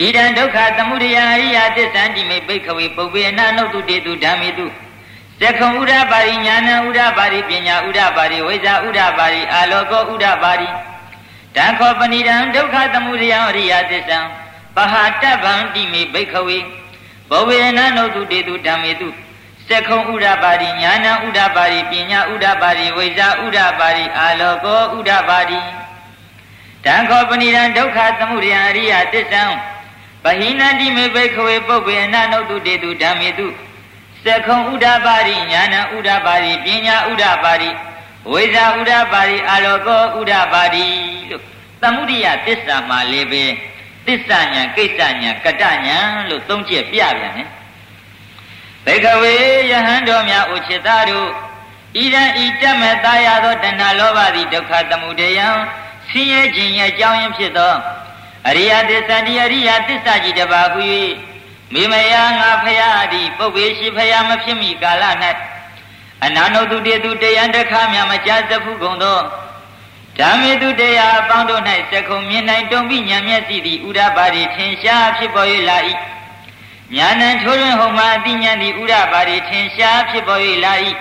ဣဒံဒုက္ခသမုဒယအရိယသစ္ဆံတိမေဘိခဝေပုပ္ပေအနာနုတုတေတုဓမ္မေတု သက္ခုံဥဒပါရိညာဏဥဒပါရိပညာဥဒပါရိဝိဇာဥဒပါရိအာလောကောဥဒပါရိတံခောပဏိတံဒုက္ခသမုဒယအရိယသစ္ဆံပဟာတဗံတိမေဘိခဝေဘဝေနနုတုတေတုဓမ္မေတုသက္ခုံဥဒပါရိညာဏဥဒပါရိပညာဥဒပါရိဝိဇာဥဒပါရိအာလောကောဥဒပါရိတံခောပဏိတံဒုက္ခသမုဒယအရိယသစ္ဆံပဟိနတိမေဘိခဝေပုပ္ပေအနနုတုတေတုဓမ္မေတု သက္ခုံဥဒပါရိညာဏဥဒပါရိပညာဥဒပါရိဝိဇာဥဒပါရိအာလောကောဥဒပါရိလို့သမုဒိယသစ္စာမှာလည်းပဲသစ္စာညာကိစ္စညာကတညာလို့သုံးချက်ပြပြန်တယ်ဘိကဝေယဟန်တော်များဥချစ်သားတို့ဣဒံဤတမတာရသောတဏှာလောဘသည်ဒုက္ခသမုဒယံဆင်းရဲခြင်းရဲ့အကြောင်းရင်းဖြစ်သောအရိယသစ္စာဒီအရိယသစ္စာကြီးတပါဟု၍ မိမယာငါဖရာသည်ပုပ္ပေရှိဖရာမဖြစ်မီကာလ၌အနန္တတုတေတုတရားတခါမြမကြားသဖူးကုန်သောဓမ္မေတုတရားအပေါင်းတို့၌စကုံမြင်နိုင်တုံပြီးဉာဏ်မျက်စိသည်ဥဒ္ဒပါတိထင်ရှားဖြစ်ပေါ်၍လာ၏ညာဏထိုးတွင်ဟောမှာအတိညာတိဥရပါရိထင်ရှားဖြစ်ပေါ်၍လာ၏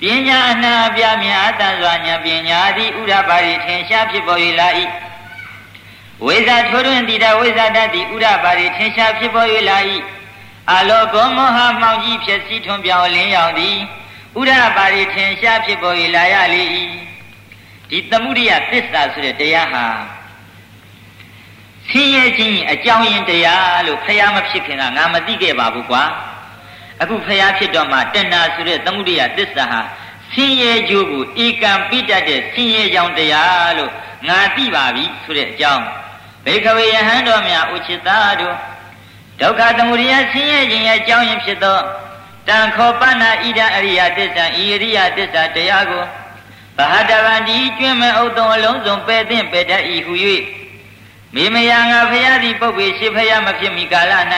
ပညာအနှံအပြမြတ်တန်စွာဉာဏ်ပညာသည်ဥရပါရိထင်ရှားဖြစ်ပေါ်၍လာ၏ ဝိဇ္ဇာထိုးတွင်တိတဝိဇ္ဇာတတ်သည်ဥရပါရိထင်ရှားဖြစ်ပေါ်၍လာ၏အလောကောမောဟမှောင်ကြီးဖြစ်စီထွန်ပြောင်းလင်းရောက်သည်ဥရပါရိထင်ရှားဖြစ်ပေါ်၍လာရလေ၏ဒီသမုဒိယသစ္စာဆိုတဲ့တရားဟာဆင်းရဲခြင်းအကြောင်းရင်းတရားလို့ဖះမဖြစ်ခင်ကငါမသိခဲ့ပါဘူးကွာအခုဖះဖြစ်တော့မှတဏှာဆိုတဲ့သမုဒိယသစ္စာဟာဆင်းရဲကြိုးကိုဧကံပိတတ်တဲ့ဆင်းရဲကြောင်းတရားလို့ ငါသိပါပြီဆိုတဲ့အကြောင်းဘေခဝေယဟန်တော်များဥจิตာတို့ဒုက္ခသမုဒယဆင်းရဲခြင်းရဲ့အကြောင်းရင်းဖြစ်သောတံခောပဏ္ဏဣဒံအရိယသစ္စာဤအရိယသစ္စာတရားကိုဗဟတဗန္တိကျွင်းမဲ့ဥဒ္ဒံအလုံးစုံပယ်သင့်ပယ်တတ်၏ဟု၍မိမယာငါဖရာသည်ပုပ်ပေရှိဖရာမဖြစ်မီကာလ၌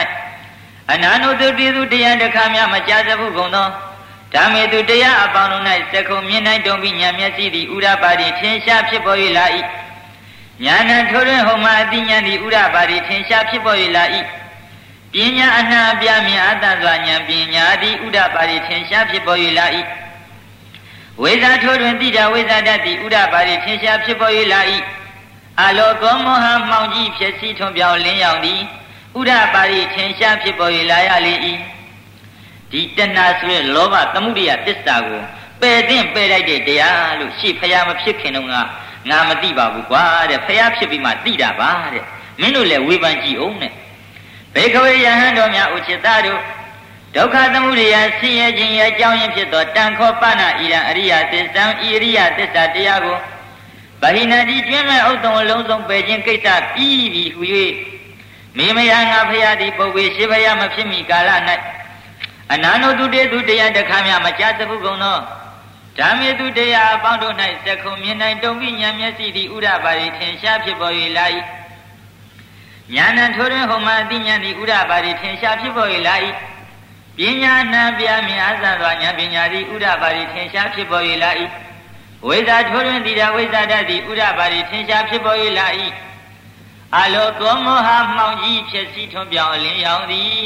အနာနုတုတေသူတရားတခါများမကြားသဘူးကုန်သော ဓမ္မေသူတရားအပေါင်းတို့၌စကုံမြင်နိုင်တုံပြီးညာမျက်စိသည်ဥရပါတိထင်ရှားဖြစ်ပေါ်၍လာ၏ညာဏထိုးတွင်ဟောမှာအတိညာသည်ဥရပါတိထင်ရှားဖြစ်ပေါ်၍လာ၏ပညာအနှံအပြမြင်အတ္တစွာဉာဏ်ပညာသည်ဥဒပါတိထင်ရှားဖြစ်ပေါ်၍လာ၏ဝိဇ္ဇာထိုးတွင်တိတာဝိဇ္ဇာတတ်သည်ဥဒပါတိထင်ရှားဖြစ်ပေါ်၍လာ၏အလောကောမောဟမှောင်ကြီးဖြစ်စီထွန်ပြောင်းလင်းရောက်သည်ဥဒပါရိထင်ရှားဖြစ်ပေါ်၍လာရလေ၏ ဒီတဏှာဆိုတဲ့လောဘသမှုရိယသစ္စာကိုပယ်သင့်ပယ်လိုက်တဲ့တရားလို့ရှေ့ဖျားမဖြစ်ခင်တော့ငါငါမသိပါဘူးကွာတဲ့ဖျားဖြစ်ပြီးမှသိတာပါတဲ့မင်းတို့လည်းဝေဖန်ကြည့်အောင်တဲ့ဘေခဝေယဟန်တော်များဥจิตတို့ဒုက္ခသမုဒယဆင်းရဲခြင်းရဲ့အကြောင်းရင်းဖြစ်သောတန်ခောပဏဣရံအရိယသစ္စာဤအရိယသစ္စာတရားကိုဗဟိနာတိကျွင်းမဲ့ဥဒ္ဒံအလုံးစုံပယ်ခြင်းကိစ္စပြီးပြီဟူ၍မိမယငါဖရာသည်ပုပ်ဝေရှိဖရာမဖြစ်မီကာလ၌ အနာနုတုတေသူတရားတခါမြမကြားသဘူးကုန်သောဓမ္မေသူတရားအပေါင်းတို့၌စက္ခုံမြင်နိုင်တုံပြီးဉာဏ်မျက်စိသည်ဥရပါရီထင်ရှားဖြစ်ပေါ်၍လာ၏ဉာဏ်နဲ့ထိုးတွင်ဟောမှအတိဉာဏ်သည်ဥရပါရီထင်ရှားဖြစ်ပေါ်၍လာ၏ပညာနှံပြမြင်အစသောဉာဏ်ပညာသည်ဥရပါရီထင်ရှားဖြစ်ပေါ်၍လာ၏ဝိဇ္ဇာထိုးတွင်တည်တာဝိဇ္ဇာတတ်သည်ဥရပါရီထင်ရှားဖြစ်ပေါ်၍လာ၏အလောကောမောဟမှောင်ကြီးဖြစ်စီထွန်းပြောင်းအလင်းရောင်သည်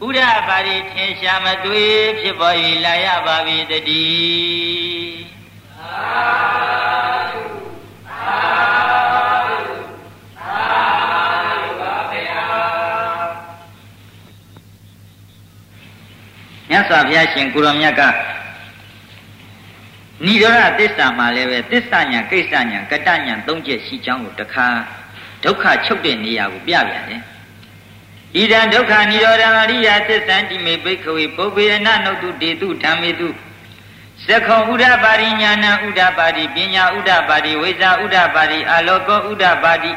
ဥရပါရီထင်ရှားမတွေ့ဖြစ်ပေါ်၍လာရပါပြီတည်းမြတ်စွာဘုရားရှင်ကိုရောမြတ်ကနိရောဓသစ္စာမှာလည်းပဲသစ္စာညာကိစ္စညာကတညာသုံးချက်ရှိကြောင်းကိုတခါဒုက္ခချုပ်တဲ့နေရာကိုပြပြန်တယ် ဣဒံဒုက္ခនិရောဓအရိယသစ္ဆံတိမေဘိခဝေပုဗ္ဗေနနုတုတေတုဓမ္မေတုသခောဥဒပါရိညာဏဥဒပါတိပညာဥဒပါတိဝိဇာဥဒပါတိအာလောကောဥဒပါတိ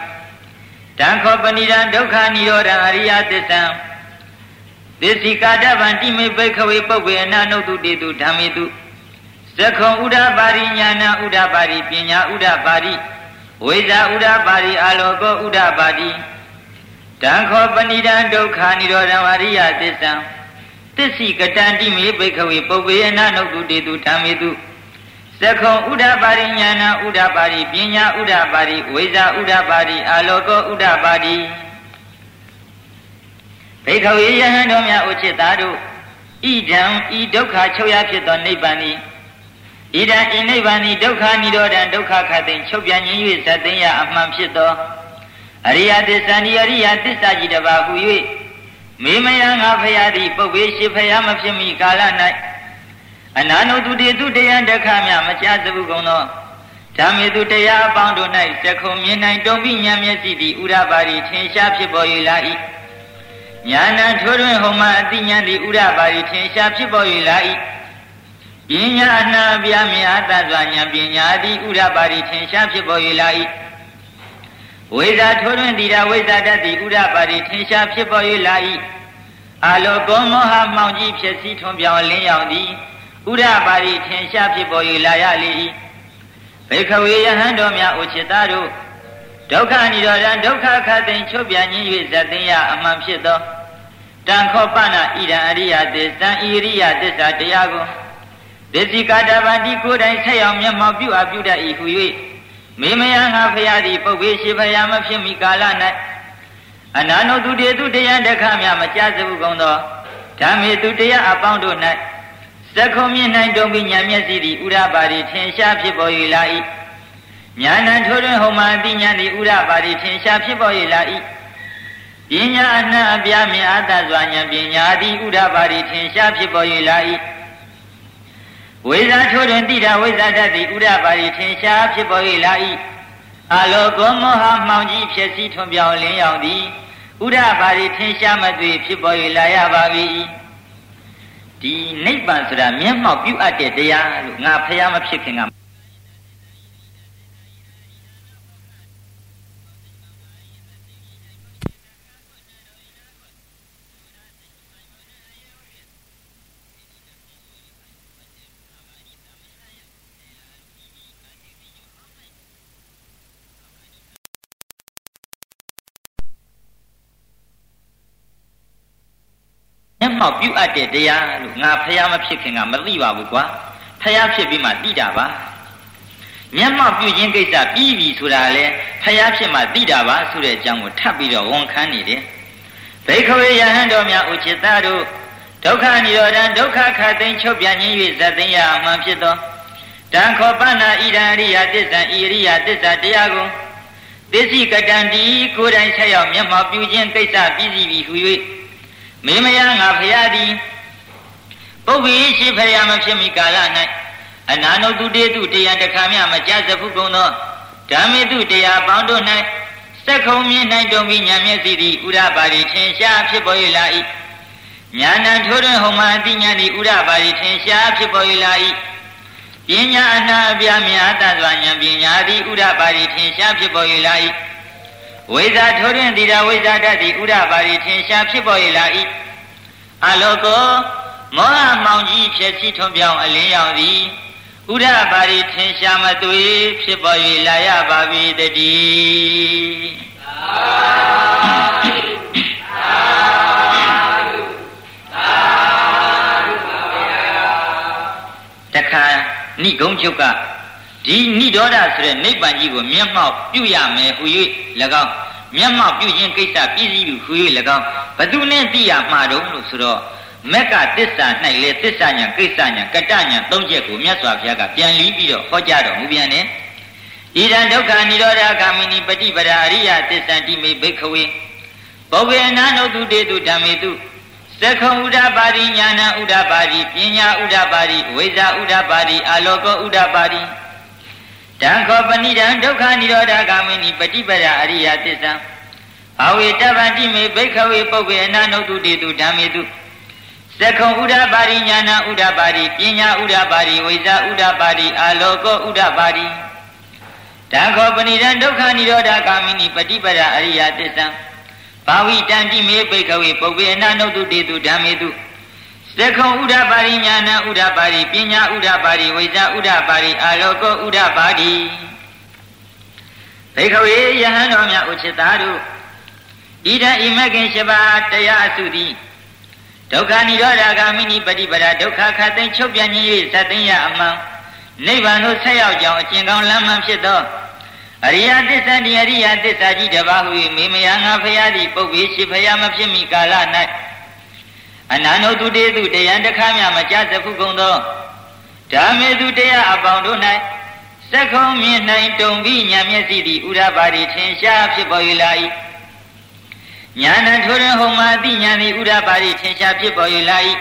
တံခောပဏိဒံဒုက္ခនិရောဓအရိယသစ္ဆံသစ္စိကာတဗံတိမေဘိခဝေပုဗ္ဗေနနုတုတေတုဓမ္မေတုသခောဥဒပါရိညာဏဥဒပါတိပညာဥဒပါတိဝိဇာဥဒပါရိအာလောကောဥဒပါတိ တံခောပဏိဒံဒုက္ခនិရောဓဝရိယသစ္စံသစ္စိကတံတိမေဘိခဝေပုပ္ပေအနနုတုတေတုဓမ္မေတုသခုံဥဒ္ဓပါရိညာဏဥဒ္ဓပါရိပညာဥဒ္ဓပါရိဝိဇာဥဒ္ဓပါရိအာလောကောဥဒ္ဓပါရိဘိခဝေယဟန်တော်များဥจิตသားတို့ဣဒံဤဒုက္ခချုပ်ရဖြစ်သောနိဗ္ဗာန်သည်ဣဒံဤနိဗ္ဗာန်သည်ဒုက္ခនិရောဓံဒုက္ခခတ်သိမ်းချုပ်ပြန်ခြင်း၍ဇတ်သိမ်းရအမှန်ဖြစ်သော အရိယသစ္စာနိအရိယသစ္စာကြီးတပါဟူ၍မေမယငါဖရာသည်ပုပ်ပေရှိဖရာမဖြစ်မီကာလ၌အနာနုတုတေတုတရားတခမြမချသဘူးကုန်သောဓမ္မေတုတရားအပေါင်းတို့၌တခုံမြင်နိုင်တုံပြီးဉာဏ်မျက်စိသည်ဥရပါရီထင်ရှားဖြစ်ပေါ်၍လာ၏ညာဏထိုးတွင်ဟောမှအတိညာသည်ဥရပါရီထင်ရှားဖြစ်ပေါ်၍လာ၏ပညာအနာပြမြတ်တတ်စွာဉာဏ်ပညာသည်ဥရပါရီထင်ရှားဖြစ်ပေါ်၍လာ၏ ဝိဇာထိုးတွင်တိတာဝိဇာတတ်သည်ဥဒပါတိထင်ရှားဖြစ်ပေါ်၍လာ၏အာလောကောမောဟမှောင်ကြီးဖြစ်စည်းထွန်ပြောင်းလင်းရောက်သည်ဥဒပါတိထင်ရှားဖြစ်ပေါ်၍လာရလေ၏ဘိခဝေယဟန်တော်များဥจิตသားတို့ဒုက္ခនិရောဓံဒုက္ခခတ်သိမ်းချုပ်ပြန်ခြင်း၍ဇတ်သိယအမှန်ဖြစ်သောတန်ခောပနာဣဒံအရိယသစ္စံဣရိယသစ္စာတရားကိုဒိဋ္ဌိကာတဗန္တိကိုယ်တိုင်ဆက်ရောက်မျက်မှောက်ပြုအပ်ပြုတတ်၏ဟု၍ မေမယငါဖရာသည်ပုပ်ပေရှိဖရာမဖြစ်မီကာလ၌အနာနုသူတေသူတရားတခမြမကြစဘူးကုန်သောဓမ္မေသူတရားအပေါင်းတို့၌သက္ခုံမြင့်၌တုံပြီးညာမျက်စိသည်ဥရပါရီထင်ရှားဖြစ်ပေါ်၍လာ၏ညာဏထိုးတွင်ဟောမာတိညာသည်ဥရပါရီထင်ရှားဖြစ်ပေါ်၍လာ၏ပညာအနှံ့အပြားမြင်အတ္တစွာဉာဏ်ပညာသည်ဥရပါရီထင်ရှားဖြစ်ပေါ်၍လာ၏ ဝိဇာထိုးတွင်တိတာဝိဇာတတ်သည်ဥရပါရီထင်ရှားဖြစ်ပေါ်၍လာ၏အလောကောမောဟမှောင်ကြီးဖြစ်စည်းထွန်ပြောင်းလင်းရောက်သည်ဥရပါရီထင်ရှားမသွေဖြစ်ပေါ်၍လာရပါ၏ဒီနိဗ္ဗာန်ဆိုတာမျက်မှောက်ပြုအပ်တဲ့တရားလို့ငါဖះမဖြစ်ခင်က မှောက်ပြုအပ်တဲ့တရားလို့ငါဖះမဖြစ်ခင်ကမသိပါဘူးကွာဖះဖြစ်ပြီးမှသိတာပါမျက်မှောက်ပြုခြင်းကိစ္စပြီးပြီဆိုတာလေဖះဖြစ်မှသိတာပါဆိုတဲ့အကြောင်းကိုထပ်ပြီးတော့ဝန်ခံနေတယ်ဘိက္ခဝေယဟန်တော်များဥจิตတို့ဒုက္ခនិရောဓံဒုက္ခခတ်သိမ်းချုပ်ပြန်ခြင်း၍ဇတ်သိမ်းရအမှန်ဖြစ်သောတံခောပနာဣဒံအရိယသစ္စာဣရိယသစ္စာတရားကိုသစ္စည်းကတံတီကိုယ်တိုင်ဆက်ရောက်မျက်မှောက်ပြုခြင်းကိစ္စပြီးစီပြီဟု၍ မင်းမယားငါဖရာသည်ပုဗ္ဗေရှိဖရာမဖြစ်မီကာလ၌အနာနုတုတေတုတရားတခါမြမကြစဖုကုန်သောဓမ္မေတုတရားပေါင်းတို့၌စက်ခုံမြင့်၌တုံပြီးညာမျက်စီသည်ဥရပါရီထင်ရှားဖြစ်ပေါ်၍လာ၏ညာဏထိုးတွင်ဟောမာတိညာသည်ဥရပါရီထင်ရှားဖြစ်ပေါ်၍လာ၏ပညာအနာအပြမြတ်တစွာဉာဏ်ပညာသည်ဥရပါရီထင်ရှားဖြစ်ပေါ်၍လာ၏ ဝိဇာထိုးတွင်တိတာဝိဇာတတ်သည်ဥရပါရီထင်ရှားဖြစ်ပေါ်၍လာ၏အလောကောမောဟမောင်ကြီးဖြစ်စီထွန်ပြောင်းအလင်းရောင်သည်ဥရပါရီထင်ရှားမသွေဖြစ်ပေါ်၍လာရပါပြီတည်းတခါဏိဂုံးချုပ်က ဒီဏိဒေါဒဆိုတဲ့နိဗ္ဗာန်ကြီးကိုမျက်မှောက်ပြုရမယ်ဟူ၍၎င်းမျက်မှောက်ပြုခြင်းကိစ္စပြည့်စည်ဟူ၍၎င်းဘသူနဲ့သိရမှာတုံးလို့ဆိုတော့မက်ကတစ္ဆာ၌လေတစ္ဆာညာကိစ္စညာကတညာသုံးချက်ကိုမြတ်စွာဘုရားကပြန်လီးပြီးတော့ဟောကြားတော်မူပြန်တယ်ဣဒံဒုက္ခនិရောဓဂာမိနိပฏิပဒါအရိယသစ္ဆန္တိမေဘိခဝေဘောဂေအနာနုတုတေတုဓမ္မေတုသက္ခုံဥဒ္ဒပါတိညာဏဥဒ္ဒပါတိပညာဥဒ္ဒပါတိဝိဇာဥဒ္ဒပါတိအာလောကောဥဒ္ဒပါတိ တံခောပဏိတံဒုက္ခនិရောဓဂามိနိပฏิပဒအရိယသစ္စာဘာဝေတဗ္ဗတိမေဘိခဝေပုပ္ပေအနာနုတ္တုတေတုဓမ္မေတုသကုံဥဒ္ဒပါရိညာနာဥဒ္ဒပါရိပညာဥဒ္ဒပါရိဝိဇာဥဒ္ဒပါရိအာလောကောဥဒ္ဒပါရိတံခောပဏိတံဒုက္ခនិရောဓဂามိနိပฏิပဒအရိယသစ္စာဘာဝိတံတိမေဘိခဝေပုပ္ပေအနာနုတ္တုတေတုဓမ္မေတု သက္ခုံဥဒ္ဒပါရိညာဏဥဒ္ဒပါရိပညာဥဒ္ဒပါရိဝိဇာဥဒ္ဒပါရိအာလောကောဥဒ္ဒပါရိဘိခဝေယဟန်တော်များဥချစ်သားတို့ဣဒံဣမခင်ရှပါတရားအစုသည်ဒုက္ခនិရောဓဂာမိနိပฏิပဒါဒုက္ခခတ်သိမ်းချုပ်ပြန်ခြင်း၍သတ်သိမ်းရအမှန်နိဗ္ဗာန်သို့ဆက်ရောက်ကြောင်းအကျင့်ကောင်းလမ်းမှန်ဖြစ်သောအရိယသစ္စာတရားအရိယသစ္စာကြီးတပါးဟူ၍မေမယငါဖရာသည်ပုပ်ပြီးရှိဖရာမဖြစ်မီကာလ၌ အနန္တုတုတေတုတရားတခါမြမကြသဖုကုန်သောဓမ္မေတုတရားအပေါင်းတို့၌စက္ခုံမြင်၌တုံပြီးညာမျက်စိသည်ဥရပါရီထင်ရှားဖြစ်ပေါ်၍လာ၏ညာဏထိုရင်ဟောမာတိညာသည်ဥဒ္ဒပါရိထင်ရှားဖြစ်ပေါ်၍လာ၏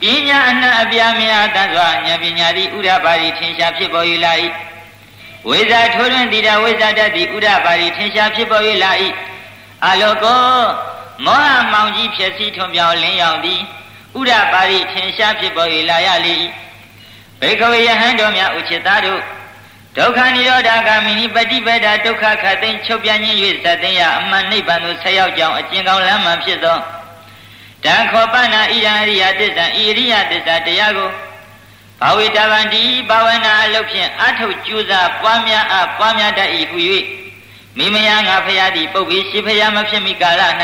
ပညာအနအပြာမြာတတ်စွာဉာဏ်ပညာသည်ဥဒ္ဒပါရိထင်ရှားဖြစ်ပေါ်၍လာ၏ဝိဇာထိုရင်တိတာဝိဇာတတ်သည်ဥဒ္ဒပါရိထင်ရှားဖြစ်ပေါ်၍လာ၏အလောကော မောဟမောင်ကြီးဖြစ်စီထွန်ပြောင်းလင်းရောက်သည်ဥဒ္ဒပါရိထင်ရှားဖြစ်ပေါ်၍လာရလေ၏ဘေကဝေယဟန်တော်များဥချစ်သားတို့ဒုက္ခនិရောဓဂာမိနိပฏิပဒါဒုက္ခခတ်သိမ်းချုပ်ပြန်ခြင်း၍သတ်သိမ်းရအမှန်နိဗ္ဗာန်သို့ဆက်ရောက်ကြောင်းအကျဉ်းကောင်းလမ်းမှဖြစ်သောတံခောပနာဣရံရိယတစ္ဆံဣရိယတစ္ဆာတရားကိုဘာဝေတဗန္တိဘာဝနာအလုပ်ဖြင့်အထုတ်ကြိုးစားပွားများအပွားများတတ်၏ဟု၍မိမယငါဖရာသည်ပုပ်ပြီးရှိဖရာမဖြစ်မီကာလ၌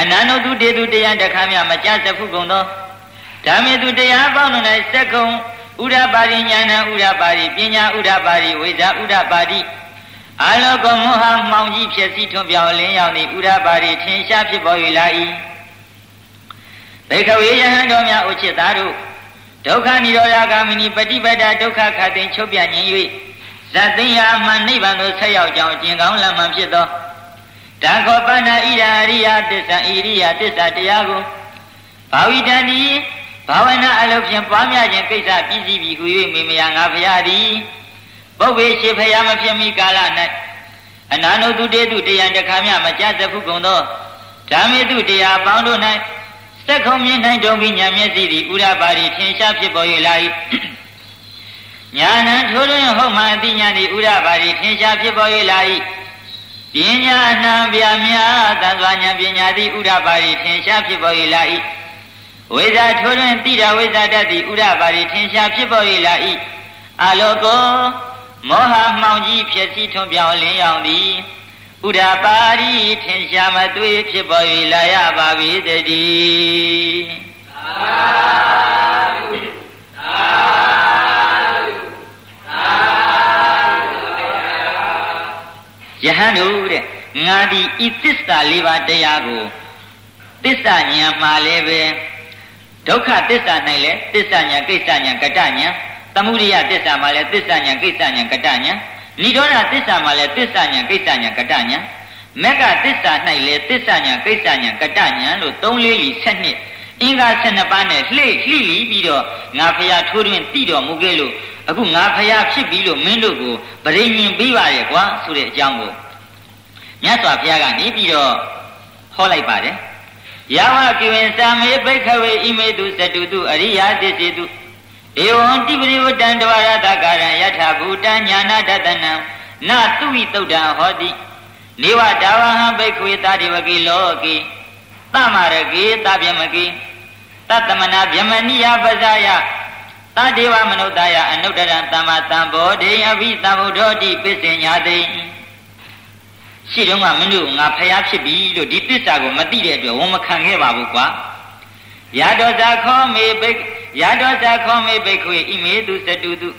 အနန္တုတေတုတရားတခါမြမကြစခုကုန်သောဓမ္မေတုတရားပေါင်း၌စက္ကုံဥရပါရိညာဏဥရပါရိပညာဥရပါရိဝိဇာဥရပါရိအာလောကမောဟမှောင်ကြီးဖြစ်စီထွန်ပြောင်းလင်းရောက်သည့်ဥရပါရိထင်ရှားဖြစ်ပေါ်၍လာ၏ဘေခဝေယဟန်တော်များဥချစ်သားတို့ဒုက္ခនិရောဓဂามိနိပฏิပဒဒုက္ခခတ်သိချုပ်ပြခြင်း၍ဇတ်သိယမှနိဗ္ဗာန်သို့ဆက်ရောက်ကြောင်းကျင်ကောင်းလမ်းမှဖြစ်သော ဒါခောပဏ္ဏဣရာအရိယသစ္စာဣရိယသစ္စာတရားကိုဘာဝိတန်ဒီဘာဝနာအလုပ်ဖြင့်ပွားများခြင်းကိစ္စပြည့်စည်ပြီဟု၍မိမယာငါဖရာသည်ပုဗ္ဗေရှိဖရာမဖြစ်မီကာလ၌အနာနုတုတေတုတရားတခါမြမကြသဖုကုန်သောဓမ္မေတုတရားပေါင်းတို့၌စက်ခုံမြင်နိုင်တုံပြီးညာမျက်စိသည်ဥရပါရီထင်ရှားဖြစ်ပေါ်၍လာ၏ညာဏံထိုးတွင်ဟုတ်မှအတိညာသည်ဥရပါရီထင်ရှားဖြစ်ပေါ်၍လာ၏ ပညာနှံပြမြသံဃာညာပညာသည်ဥရပါရီထင်ရှားဖြစ်ပေါ်၍လာ၏ဝိဇာထိုးတွင်တိရဝိဇာတတ်သည်ဥရပါရီထင်ရှားဖြစ်ပေါ်၍လာ၏အလောကောမောဟမှောင်ကြီးဖြစ်စီထွန်ပြောင်းလင်းရောက်သည်ဥဒ္ဓပါရီထင်ရှားမသွေးဖြစ်ပေါ်၍လာရပါပြီတည်း ဟန်တို့တဲ့ငါဒီဤသစ္စာလေးပါးတရားကိုသစ္စာဉာဏ်မှာလည်းပဲဒုက္ခသစ္စာ၌လည်းသစ္စာဉာဏ်ကိစ္စဉာဏ်ကတဉာဏ်သမုဒိယသစ္စာမှာလည်းသစ္စာဉာဏ်ကိစ္စဉာဏ်ကတဉာဏ်နိရောဓသစ္စာမှာလည်းသစ္စာဉာဏ်ကိစ္စဉာဏ်ကတဉာဏ်မက္ကသစ္စာ၌လည်းသစ္စာဉာဏ်ကိစ္စဉာဏ်ကတဉာဏ်လို့၃လေးလီ၁၂အင်္ဂါ12ပါးနဲ့လှိလှိလီပြီးတော့ငါဖရာထိုးတွင်တည်တော်မူခဲ့လို့အခုငါဖရာဖြစ်ပြီးလို့မင်းတို့ကိုဗရိညင်ပေးပါရဲ့ကွာဆိုတဲ့အကြောင်းကို မြတ်စွာဘုရားကနေပြီးတော့ဟောလိုက်ပါတယ်ယဝကိဝင်စာမေဘိခဝေဣမေတုသတုတုအရိယာသစ္စေတုဧဝံတိပရိဝတ္တံတဝရတကာရံယထာဘူတံညာနာတတနံနတုဝိတုဒ္ဓံဟောတိနေဝတာဝဟံဘိက္ခွေတာတိဝကိလောကိသမရကေတဗျမကိတတမနာဗျမနိယပဇာယတတေဝမနုဿာယအနုတ္တရံသမ္မာတံဘောဓိအဘိသမ္ဗုဒ္ဓောတိပစ္စညာတိ ရှိတော့မှမင်းတို့ငါဖျားဖြစ်ပြီလို့ဒီသစ္စာကိုမသိတဲ့အတွက်ဝန်မခံခဲ့ပါဘူးကွာယာတောဇာခောမေဘိယာတောဇာခောမေဘိခွေဣမေတုစတုတု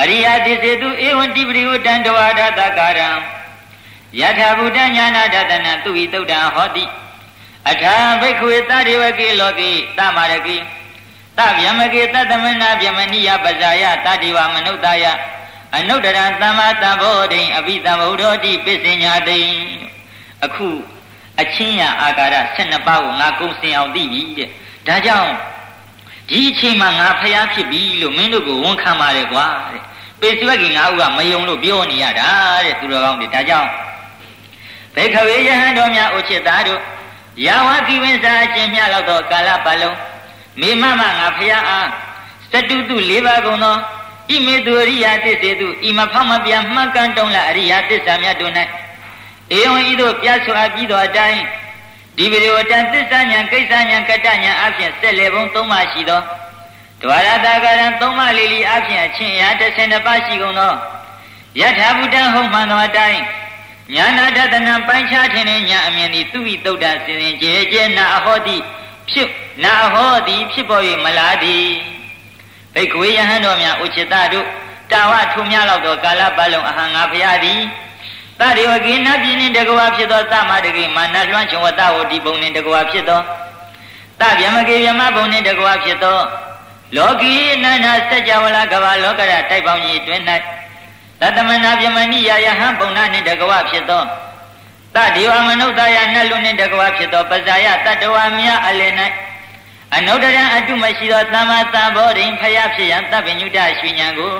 အရိယသစ္စေတုဧဝံတိပရိဝတံတဝါဒတကာရံယထာဘုဒ္ဓညာနာဒတနာသူဝိတုဒ္ဓံဟောတိအထာဘိခွေတတေဝကေလောကိတမရကိတဗျမကေတသမနာဗျမနိယပဇာယတတိဝမနုဿာယ အနုတ္တရသမ္မာတံဘောဓိအဘိသမ္ဗုဒ္ဓောတိပစ္စညာတိအခုအချင်းရအာကာရ12ပါးကိုငါကုံစင်အောင်သိပြီတဲ့ဒါကြောင့်ဒီအချိန်မှာငါဖျားဖြစ်ပြီလို့မင်းတို့ကိုဝန်ခံပါတယ်ကွာတဲ့ပေစွက်ကငါ့ဦးကမယုံလို့ပြောနေရတာတဲ့သူတော်ကောင်းတွေဒါကြောင့်ဘေခဝေယဟန်တော်များဥချစ်သားတို့ယာဝကိဝိစာအချင်းမြလောက်သောကာလပတ်လုံးမိမမငါဖျားအားစတုတု၄ပါးကုန်သော ဣမေတုအရိယာတစ္ဆေတုဣမဖောက်မပြမှန်ကန်တုံးလာအရိယာတစ္ဆာမြတ်တို့၌ဧဝံဤသို့ပြဆိုအပ်ပြီးသောအတိုင်းဒီဗေဒဝတံသစ္စာညာကိစ္စညာကတ္တညာအဖြစ်ဆက်လေပုံ၃ပါးရှိသောဒွါရတာကရံ၃ပါးလေးလီအဖြစ်အချင်းရာ32ပါးရှိကုန်သောယထာဘုဒ္ဓဟုတ်မှန်သောအတိုင်းညာနာတတနာပိုင်းခြားထင်တဲ့ညာအမြင်သည်သူဝိတုဒ္ဒစင်စင်ကြဲကြဲနာအဟောတိဖြစ်နာဟောသည်ဖြစ်ပေါ်၍မလားသည် ဘိက္ခဝေယဟန်တော်များဥချစ်တတို့တာဝထုမြလောက်သောကာလပတ်လုံးအဟံငါဖရာသည်သရေဝကိနပြင်းနှင့်တကွာဖြစ်သောသမတကိမာနလွှမ်းခြုံဝတ္တဝတိပုံနှင့်တကွာဖြစ်သောသဗျမကိဗျမပုံနှင့်တကွာဖြစ်သော လောကီနန္ဒစัจ java လကဘာလောကရတိုက်ပေါင်းကြီးတွင်၌တသမနာပြမဏိယယဟံပုံနာနှင့်တကွာဖြစ်သောသဒေဝမနုဿာယနှလွနှင့်တကွာဖြစ်သောပဇာယတတဝမြအလယ်၌ အနုတ္တရအတုမရှိသောသမ္မာသမ္ဗောဓိဖယဖြစ်ရန်တပ်ပညုတရွှေဉဏ်ကို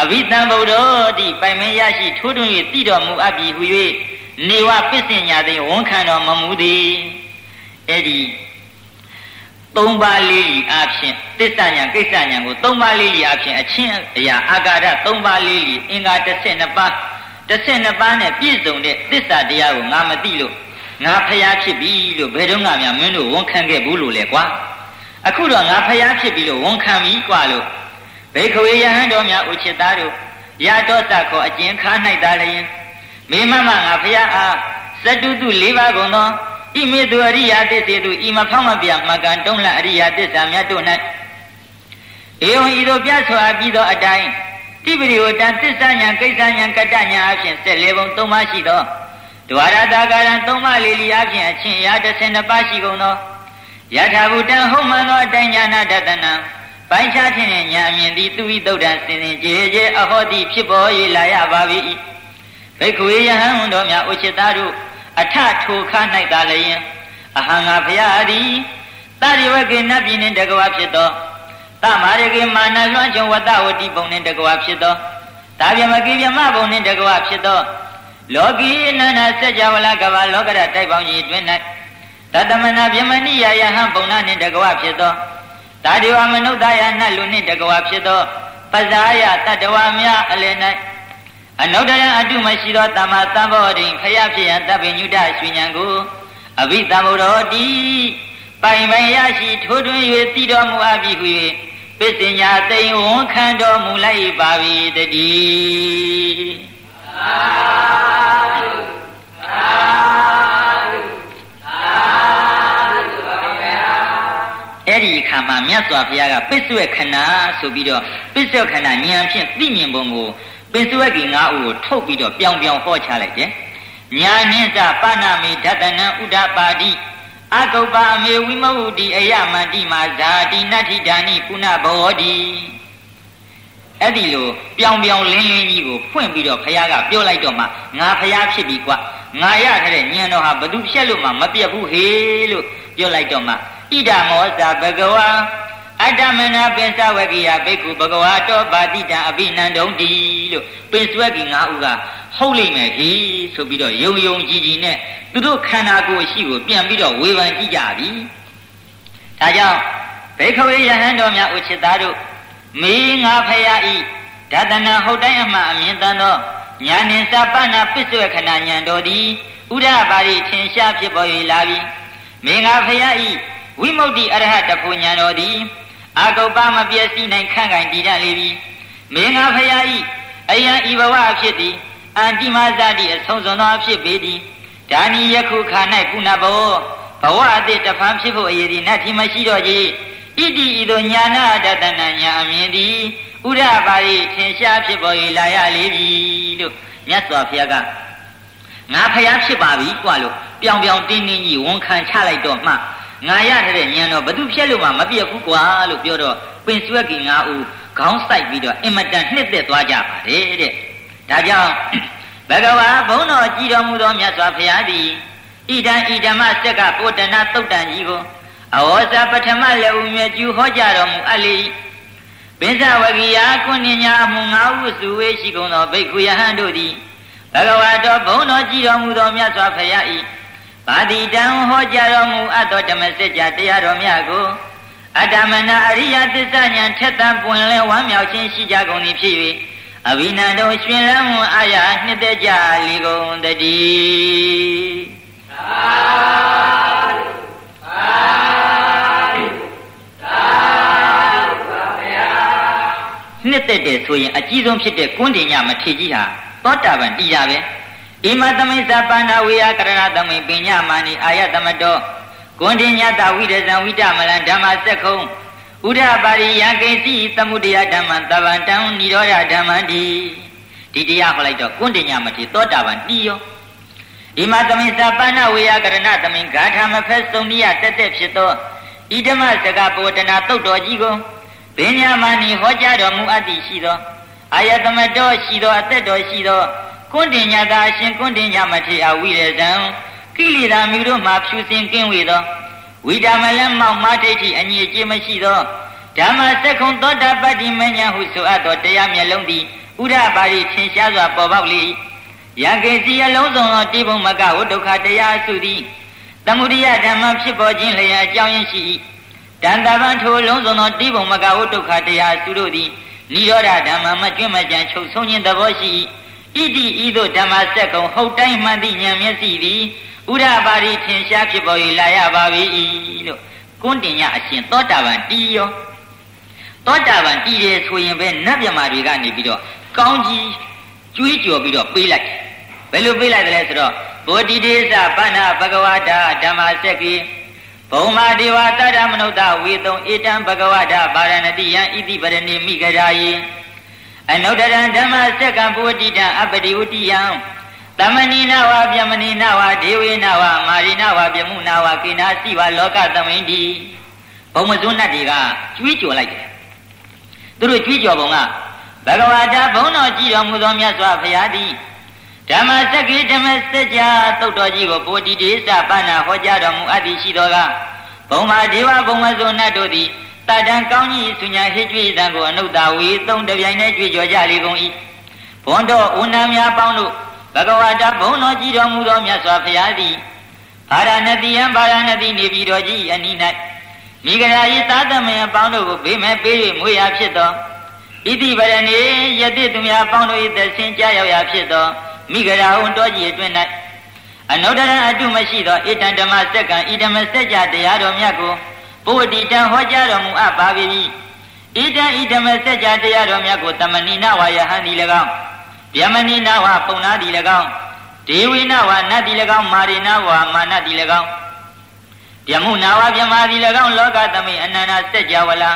အဘိသံဗုဒ္ဓောတိပိုင်မင်းရရှိထိုးထွင်း၍တည်တော်မူအပ်ပြီဟု၍နေဝပစ္စညာသိဝန်ခံတော်မမူသည်အဲ့ဒီသုံးပါးလေးလီအဖြစ်တစ္ဆညာကိစ္စညာကိုသုံးပါးလေးလီအဖြစ်အချင်းအရာအာကာရသုံးပါးလေးလီအင်္ဂါ12ပါး12ပါးနဲ့ပြည့်စုံတဲ့သစ္စာတရားကိုငါမသိလို့ ငါဖျားဖြစ်ပြီလို့ဘယ်တော့မှမင်းတို့ဝန်ခံခဲ့ဘူးလို့လေကွာအခုတော့ငါဖျားဖြစ်ပြီလို့ဝန်ခံပြီကွာလို့ဘေခဝေယဟန်တော်များဥချစ်သားတို့ရာတော်တခေါ်အကျဉ်ခါ၌သာလျင်မိမမငါဖျားအားသတုတု၄ပါးကုန်သောဣမေတုအရိယာတစ္ဆေတုဤမဖောက်မပြမကံတုံးလအရိယာတစ္ဆာမြတ်တို့၌ဧဝံဤသို့ပြဆွာပြီးသောအတိုင်းတိပရိဝတံသစ္စာညာကိစ္စညာကတ္တညာအဖြစ်14ဘုံ3ပါးရှိသော ဒွါရတာကာရံ3ပါးလေးလီအဖြစ်အချင်းရာ12ပါးရှိကုန်သောယထာဘူတံဟုတ်မှန်သောအတိုင်းညာနာတတနံပိုင်းခြားခြင်းနဲ့ညာအမြင်သည်သူဤသုတ်တံစင်စင်ကြည်ကြည်အဟောတိဖြစ်ပေါ်၍လာရပါ၏ဘိက္ခုယဟန်တော်များဥချစ်သားတို့အထထိုခ၌သာလျင်အဟံငါဖရာသည်တရိဝကေနတ်ပြည်နှင့်တကဝဖြစ်သောတမာရကေမာနလွှမ်းချုံဝတ္တဝတိပုံနှင့်တကဝဖြစ်သောတာဗျမကိဗျမပုံနှင့်တကဝဖြစ်သော လောကီနန္ဒစัจ java လကဘာလောကရတိုက်ပေါင်းကြီးတွင်၌တတမနာဗျမနိယယဟံပုံနာနှင့်တကဝဖြစ်သောတာဒီဝမနုဿယနတ်လူနှင့်တကဝဖြစ်သောပဇာယတတဝများအလယ်၌အနုတ္တရအတုမရှိသောတမ္မာသံဘောဓိခရဖြစ်ရန်တပ်ပင်ညုတရွှေဉဏ်ကိုအဘိသံဘောတော်တိပိုင်ပိုင်ရရှိထိုးထွင်း၍တည်တော်မူအပ်ပြီဟု၍ပစ္စညာသိင်ဝန်ခံတော်မူလိုက်ပါပြီတည်းသာဓုသာဓုသာဓုပါဗျာ အဲ့ဒီအခါမှာမြတ်စွာဘုရားကပစ္စုဝေခဏဆိုပြီးတော့ပစ္စုဝေခဏဉာဏ်ဖြင့်သိမြင်ပုံကိုပစ္စုဝေကိငါးဦးကိုထုတ်ပြီးတော့ပြောင်ပြောင်ဟောချလိုက်တယ်ညာနှင်းစပါဏမေဓတနံဥဒ္ဒပါတိအကုပ္ပအမေဝိမဟုတိအယမန္တိမာဇာတိနတ္ထိဒာနိပုဏ္ဏဘောတိ အဲ့ဒီလိုပြောင်ပြောင်လင်းလင်းကြီးကိုဖွင့်ပြီးတော့ဘုရားကပြောလိုက်တော့မှငါဘုရားဖြစ်ပြီကွာငါရခဲ့တဲ့ညံတော်ဟာဘသူဖြက်လို့မှမပြတ်ဘူးဟေလို့ပြောလိုက်တော့မှဣဒမောဇာဘဂဝါအတ္တမနာပင်စဝကိယဘိက္ခုဘဂဝါတောပါတိတံအဘိနန္ဒုံတိလို့ပင်စဝကိငါဥကဟုတ်လိမ့်မယ်ဟိဆိုပြီးတော့ယုံယုံကြည်ကြည်နဲ့သူတို့ခန္ဓာကိုယ်ရှိကိုပြန်ပြီးတော့ဝေဖန်ကြည့်ကြပြီဒါကြောင့်ဘေခဝေယဟန်တော်များဥချစ်သားတို့ မေငါဖယားဤဒသနာဟုတ်တိုင်းအမှအမြင်တန်သောညာနှင်စပနာပစ္စုခဏညာတော်သည်ဥဒ္ဓပါရိထင်ရှားဖြစ်ပေါ်၍လာပြီမေငါဖယားဤဝိမု ക്തി အရဟတဖို့ညာတော်သည်အာကုပ္ပမပြည့်စည်နိုင်ခန့်ခိုင်တည်တတ်လေပြီမေငါဖယားဤအယံဤဘဝဖြစ်သည်အန္တိမဇာတိအဆုံးစွန်သောအဖြစ်ပေသည်ဒါနီယခုခါ၌ကုဏဘောဘဝအတိတဖန်ဖြစ်ဖို့အရေးဒီနတ်ထီမရှိတော့ကြီး ဣတိဤသို့ညာနာတတနာညာအမြင်သည်ဥရပါရိထင်ရှားဖြစ်ပေါ်၏လာရလေပြီလို့မြတ်စွာဘုရားကငါဖျားဖြစ်ပါပြီกว่าလို့ပြောင်ပြောင်တင်းတင်းကြီးဝန်ခံချလိုက်တော့မှငါရတဲ့ညံတော့ဘသူဖြက်လို့မှမပြက်ဘူးกว่าလို့ပြောတော့ပင်စွက်ကင်ငါဦးခေါင်းဆိုင်ပြီးတော့အင်မတန်နှစ်သက်သွားကြပါတယ်တဲ့ဒါကြောင့်ဘဂဝါဘုန်းတော်ကြည်တော်မူသောမြတ်စွာဘုရားသည်ဣဒံဣဓမ္မစက်ကပုတ္တနာသုတ်တန်ကြီးကို အဝေါဇပထမလက်ဦးမြကျူဟောကြားတော်မူအပ်လေပင်စဝဂိယာကုဏညာအမှုငါဟုစုဝေးရှိကုန်သောဘိက္ခုယဟန်တို့သည်ဘဂဝါတော်ဘုန်းတော်ကြည်တော်မူသောမြတ်စွာဘုရား၏ပါတိတံဟောကြားတော်မူအပ်သောဓမ္မစကြာတရားတော်များကိုအတ္တမနာအရိယသစ္စာဉာဏ်ထက်သန်ပွင့်လဲဝမ်းမြောက်ခြင်းရှိကြကုန်၏ဖြစ်၍အဘိနန္တောရှင်လန်းမွန်အာရနှစ်သက်ကြလီကုန်တည်းသာသာသာ နှစ်သက်တယ်ဆိုရင်အကြီးဆုံးဖြစ်တဲ့ကွန်းတင်ညမထေကြီးဟာသောတာပန်တည်တာပဲဣမသမိသပါဏဝေယကရဏသမိပညာမာနိအာယသမတောကွန်တင်ညတဝိရဇံဝိတမလံဓမ္မစက္ခုံဥဒ္ဓပါရိယကိစီသမုဒယဓမ္မတဗံတံនិရောဓဓမ္မံဒီဒီတရားဟောလိုက်တော့ကွန်းတင်ညမတိသောတာပန်တီးရောဒီမှာသမိသပဏဝေယကရဏသမိဂါထာမဖက်စုံနိယတက်တက်ဖြစ်သောဣဓမစကပောတနာတုတ်တော်ကြီးကို ဘိညာမဏီဟောကြားတော်မူအပ်သည်ရှိသောအာယတမတော်ရှိသောအသက်တော်ရှိသောကွန်းတင်ညသာအရှင်ကွန်းတင်ညမထေအဝိရဇံကိလေသာမျိုးတို့မှဖြူစင်ကင်းဝေသောဝိဓမလမောက်မဒိဋ္ဌိအငြိအကျေးမရှိသောဓမ္မစက္ခုံသောတာပတ္တိမညာဟုဆိုအပ်သောတရားမျက်လုံးသည်ဥဒ္ဓပါရိထင်ရှားစွာပေါ်ပေါက်လေယံကေစီအလုံးစုံသောတိဘုံမကဝဒုက္ခတရားစုသည်သမုဒိယဓမ္မဖြစ်ပေါ်ခြင်းလျက်အကြောင်းရင်းရှိ၏ တန်တပံထိုလုံးစုံသောတိဘုံမကဝဒုက္ခတရားစုတို့သည်និရောဓဓမ္မမကျွင့်မကြံချုပ်ဆုံးခြင်းသဘောရှိ၏ဣတိဤသို့ဓမ္မစက္ကုံဟုတ်တိုင်းမှန်သည့်ဉာဏ်မျက်စိသည်ဥဒ္ဓပါရိထင်ရှားဖြစ်ပေါ်၏လာရပါ၏လို့ကွန်းတင်ရအရှင်သောတာပန်တီးရောသောတာပန်တီးတယ်ဆိုရင်ပဲနတ်မြမာတွေကနေပြီးတော့ကောင်းကြီးကျွေးကြော်ပြီးတော့ပေးလိုက်ဘယ်လိုပေးလိုက်တယ်လဲဆိုတော့ဘောဓိဒေသဗန္နာဘဂဝတာဓမ္မစက္ကိ ဘုံမာဒေဝတတ္တမနုဿဝေတုံဧတံဘဂဝတာဗာရဏတိယံဣတိပရဏိမိဂရာယေအနုတ္တရံဓမ္မစက္ကံပုဝတိတံအပတိဝတိယံသမဏိနဝဗျမဏိနဝဒေဝေနဝမာရိနဝဗျမုနဝကိနာစီဝလောကသမိန်တိဘုံမစွန်းတ်တွေကကျွေးကြော်လိုက်တယ်သူတို့ကျွေးကြော်ပုံကဘဂဝါတာဘုံတော်ကြည်တော်မူသောမြတ်စွာဘုရားသည် ဓမ္မစက္ကိဓမ္မစကြာသုတ်တော်ကြီးကိုပိုတိတေသပဏဟောကြားတော်မူအပ်သည်ရှိသောကဘုံမာဒေဝဘုံမစွန်းတ်တို့သည်တတံကောင်းကြီးဆုညာဟိကျွေးတံကိုအနုတ္တဝေသုံးတပြိုင်တည်းကြွေကြော်ကြလေကုန်၏ဘွန်တော်ဦးနာများပေါင်းတို့ဘဂဝတာဘုံတော်ကြည်တော်မူသောမြတ်စွာဘုရားသည်ဗာရာဏတိယံဗာရာဏတိနေပြည်တော်ကြီးအနိ၌မိဂရာယသာသမယအပေါင်းတို့ကိုဘေးမဲ့ပေး၍မွေရဖြစ်သောဣတိဗရဏေယတိသူများအပေါင်းတို့၏သဆင်းကြားရောက်ရာဖြစ်သော မိဂရာဟုတော်ကြီးအတွင်၌အနုတ္တရအတုမရှိသောဣတံဓမ္မစက္ကံဣဓမ္မစက္ကြတရားတော်မြတ်ကိုပုဝတိတံဟောကြားတော်မူအပ်ပါပြီဣတံဣဓမ္မစက္ကြတရားတော်မြတ်ကိုတမဏိနဝါယဟန်ဒီ၎င်းဗျမဏိနဝါပုံနာဒီ၎င်းဒေဝိနဝါနတ်ဒီ၎င်းမာရိနဝါမာနဒီ၎င်းဗျမုနာဝါဗျမာဒီ၎င်းလောကသမိအနန္တစက္ကြဝလာ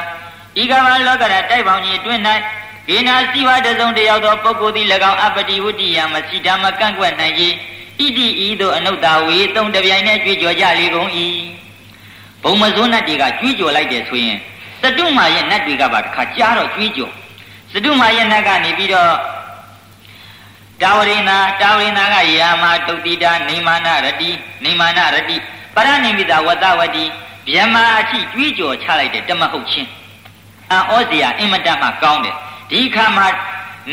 ဤကမလောကရတိုက်ပေါင်းကြီးတွင်၌ေ နာစီဝတစုံတယောက်သောပုဂ္ဂိုလ်သည်၎င်းအပတိဝတ္တိယမရှိတာမကန့်ကွက်နိုင်၏ဣတိဤသို့အနုတ္တဝေသုံးတပြိုင်နဲ့ကြွေးကြော်ကြလေကုန်၏ဘုံမစိုးနတ်တွေကကြွေးကြော်လိုက်တယ်ဆိုရင်စတုမာရဲ့နတ်တွေကပါတခါကြားတော့ကြွေးကြော်စတုမာရဲ့နတ်ကနေပြီးတော့တာဝရိနာတာဝရိနာကယာမတုတ်တိတာနေမာနရတိနေမာနရတိပရဏိမိတဝတ္တဝတိဗျမအချိကြွေးကြော်ချလိုက်တယ်တမဟုတ်ချင်းအံဩဇေယအင်မတန်မှကောင်းတယ် ဒီခါမှာ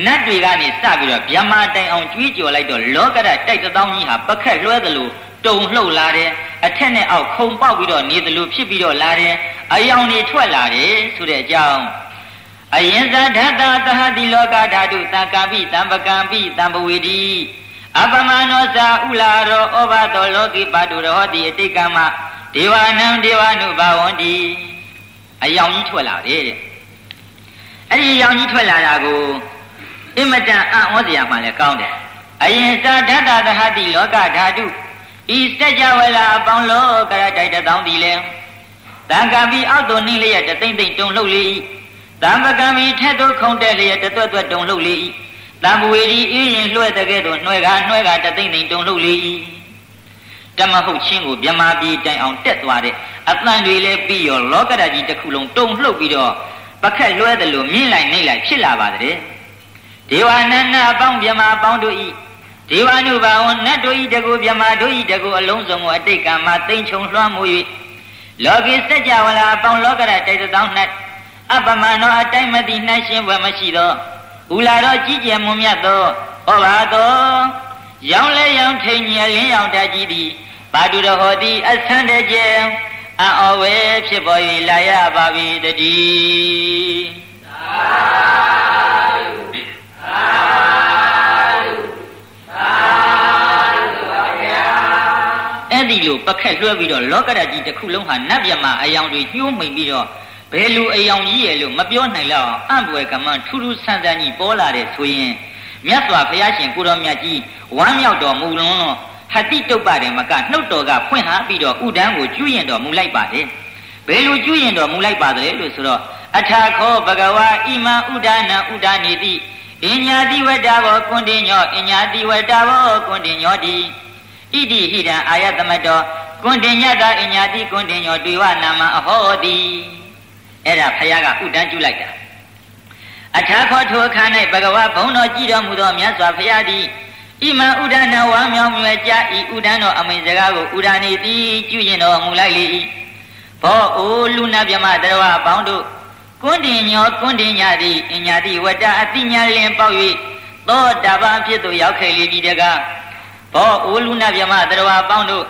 နတ်တွေကနေစပြီးတော့ဗျမတိုင်အောင်ကြွေးကြော်လိုက်တော့လောကရတိုက်တသောင်းကြီးဟာပခက်လွှဲသလိုတုံလှုပ်လာတယ်အထက်နဲ့အောက်ခုံပေါက်ပြီးတော့နေသလိုဖြစ်ပြီးတော့လာတယ်အယောင်တွေထွက်လာတယ်ဆိုတဲ့အကြောင်းအယင်ဇဓာတသဟတိလောကဓာတုသံကံပိတံပကံပိတံပဝေတိအပမနောဇာဥလာရောဩဘတောလောကိပါတုရောတိအတိကမဒေဝနံဒေဝနုဘဝန္တိအယောင်ကြီးထွက်လာတယ်တဲ့ အဲ့ဒီရောင်ကြီးထွက်လာတာကိုအင်မတန်အံ့ဩစရာမှလည်းကောင်းတယ်အရင်သာဓာတသဟတိလောကဓာတုဤစัจ java လာအပေါင်းလောကရတိုက်တောင်းသည်လဲတံကံပြီးအောက်သို့နှင်းလျက်တသိမ့်သိမ့်တုံလှုပ်လေ၏တံပကံပြီးထက်သို့ခုံတက်လျက်တသွက်သွက်တုံလှုပ်လေ၏တံပဝေဒီအေးရင်လွှဲတဲ့ကဲ့သို့နှွဲကနှွဲကတသိမ့်သိမ့်တုံလှုပ်လေ၏တမဟုတ်ချင်းကိုမြမပြည်တိုင်အောင်တက်သွားတဲ့အတန်တွေလည်းပြီးရောလောကဓာတ်ကြီးတစ်ခုလုံးတုံလှုပ်ပြီးတော့ ပခက်လွဲတယ်လို့မြင့်လိုက်နှိမ့်လိုက်ဖြစ်လာပါတဲ့ဒေဝနန္နအပေါင်းမြမအပေါင်းတို့ဤဒေဝနုဘာဝနတ်တို့ဤတကူမြမတို့ဤတကူအလုံးစုံကိုအတိတ်ကမှသိမ့်ချုံလွှမ်းမှု၍လောကီစัจ java လာအပေါင်းလောကရတိုက်တောင်း၌အပမနောအတိုင်းမသိနှရှင်းဘွယ်မရှိသောဥလာတော်ကြီးကျယ်မွန်မြတ်သောဩဘာတော်ရောင်းလဲရောင်းထိန်ကြီးလင်းရောင်တတ်ကြီးသည်ဘာတုရဟောတိအဆန်းတဲ့ကျဲ အံ့ဩဝဲဖြစ်ပေါ်၍လာရပါပြီတည်းအဲ့ဒီလိုပခက်လွှဲပြီးတော့လောကရကြီးတစ်ခုလုံးဟာနတ်မြမအယောင်တွေညှိုးမိန်ပြီးတော့ဘယ်လိုအယောင်ကြီးရဲ့လို့မပြောနိုင်လောက်အောင်အံ့ပွေကမှန်ထူးထူးဆန်းဆန်းကြီးပေါ်လာတဲ့ဆိုရင်မြတ်စွာဘုရားရှင်ကိုတော်မြတ်ကြီးဝမ်းမြောက်တော်မူလွန်းတော့ ဟတိတုတ်ပါတယ်မကနှုတ်တော်ကဖွင့်ထားပြီးတော့ဥဒန်းကိုကျွရင်တော်မူလိုက်ပါတယ်ဘယ်လိုကျွရင်တော်မူလိုက်ပါသလဲလို့ဆိုတော့အထာခောဘဂဝါဣမံဥဒနာဥဒနေတိအညာတိဝတ္တဘောကွန်တင်ညောအညာတိဝတ္တဘောကွန်တင်ညောတိဣတိဟိတံအာယတမတောကွန်တင်ညတာအညာတိကွန်တင်ညောတွေ့ဝနာမအဟောတိအဲ့ဒါဖယားကဥဒန်းကျွလိုက်တာအထာခောထိုအခါ၌ဘဂဝါဘုံတော်ကြည်တော်မူသောမြတ်စွာဘုရားသည် ဣမံဥဒနာဝါမြောင်မြွယ်ကြဤဥဒန်းတော်အမိန်စကားကိုဥဒာနေတိကျွရင်တော်မူလိုက်လေ၏ဘောအိုလူနာမြမတရဝအပေါင်းတို့ကွန်းတင်ညောကွန်းတင်ညသည်အညာတိဝတ္တအတိညာလင်ပေါက်၍သောတပန်ဖြစ်သို့ရောက်ခဲ့လေပြီတကားဘောအိုလူနာမြမတရဝအပေါင်းတို့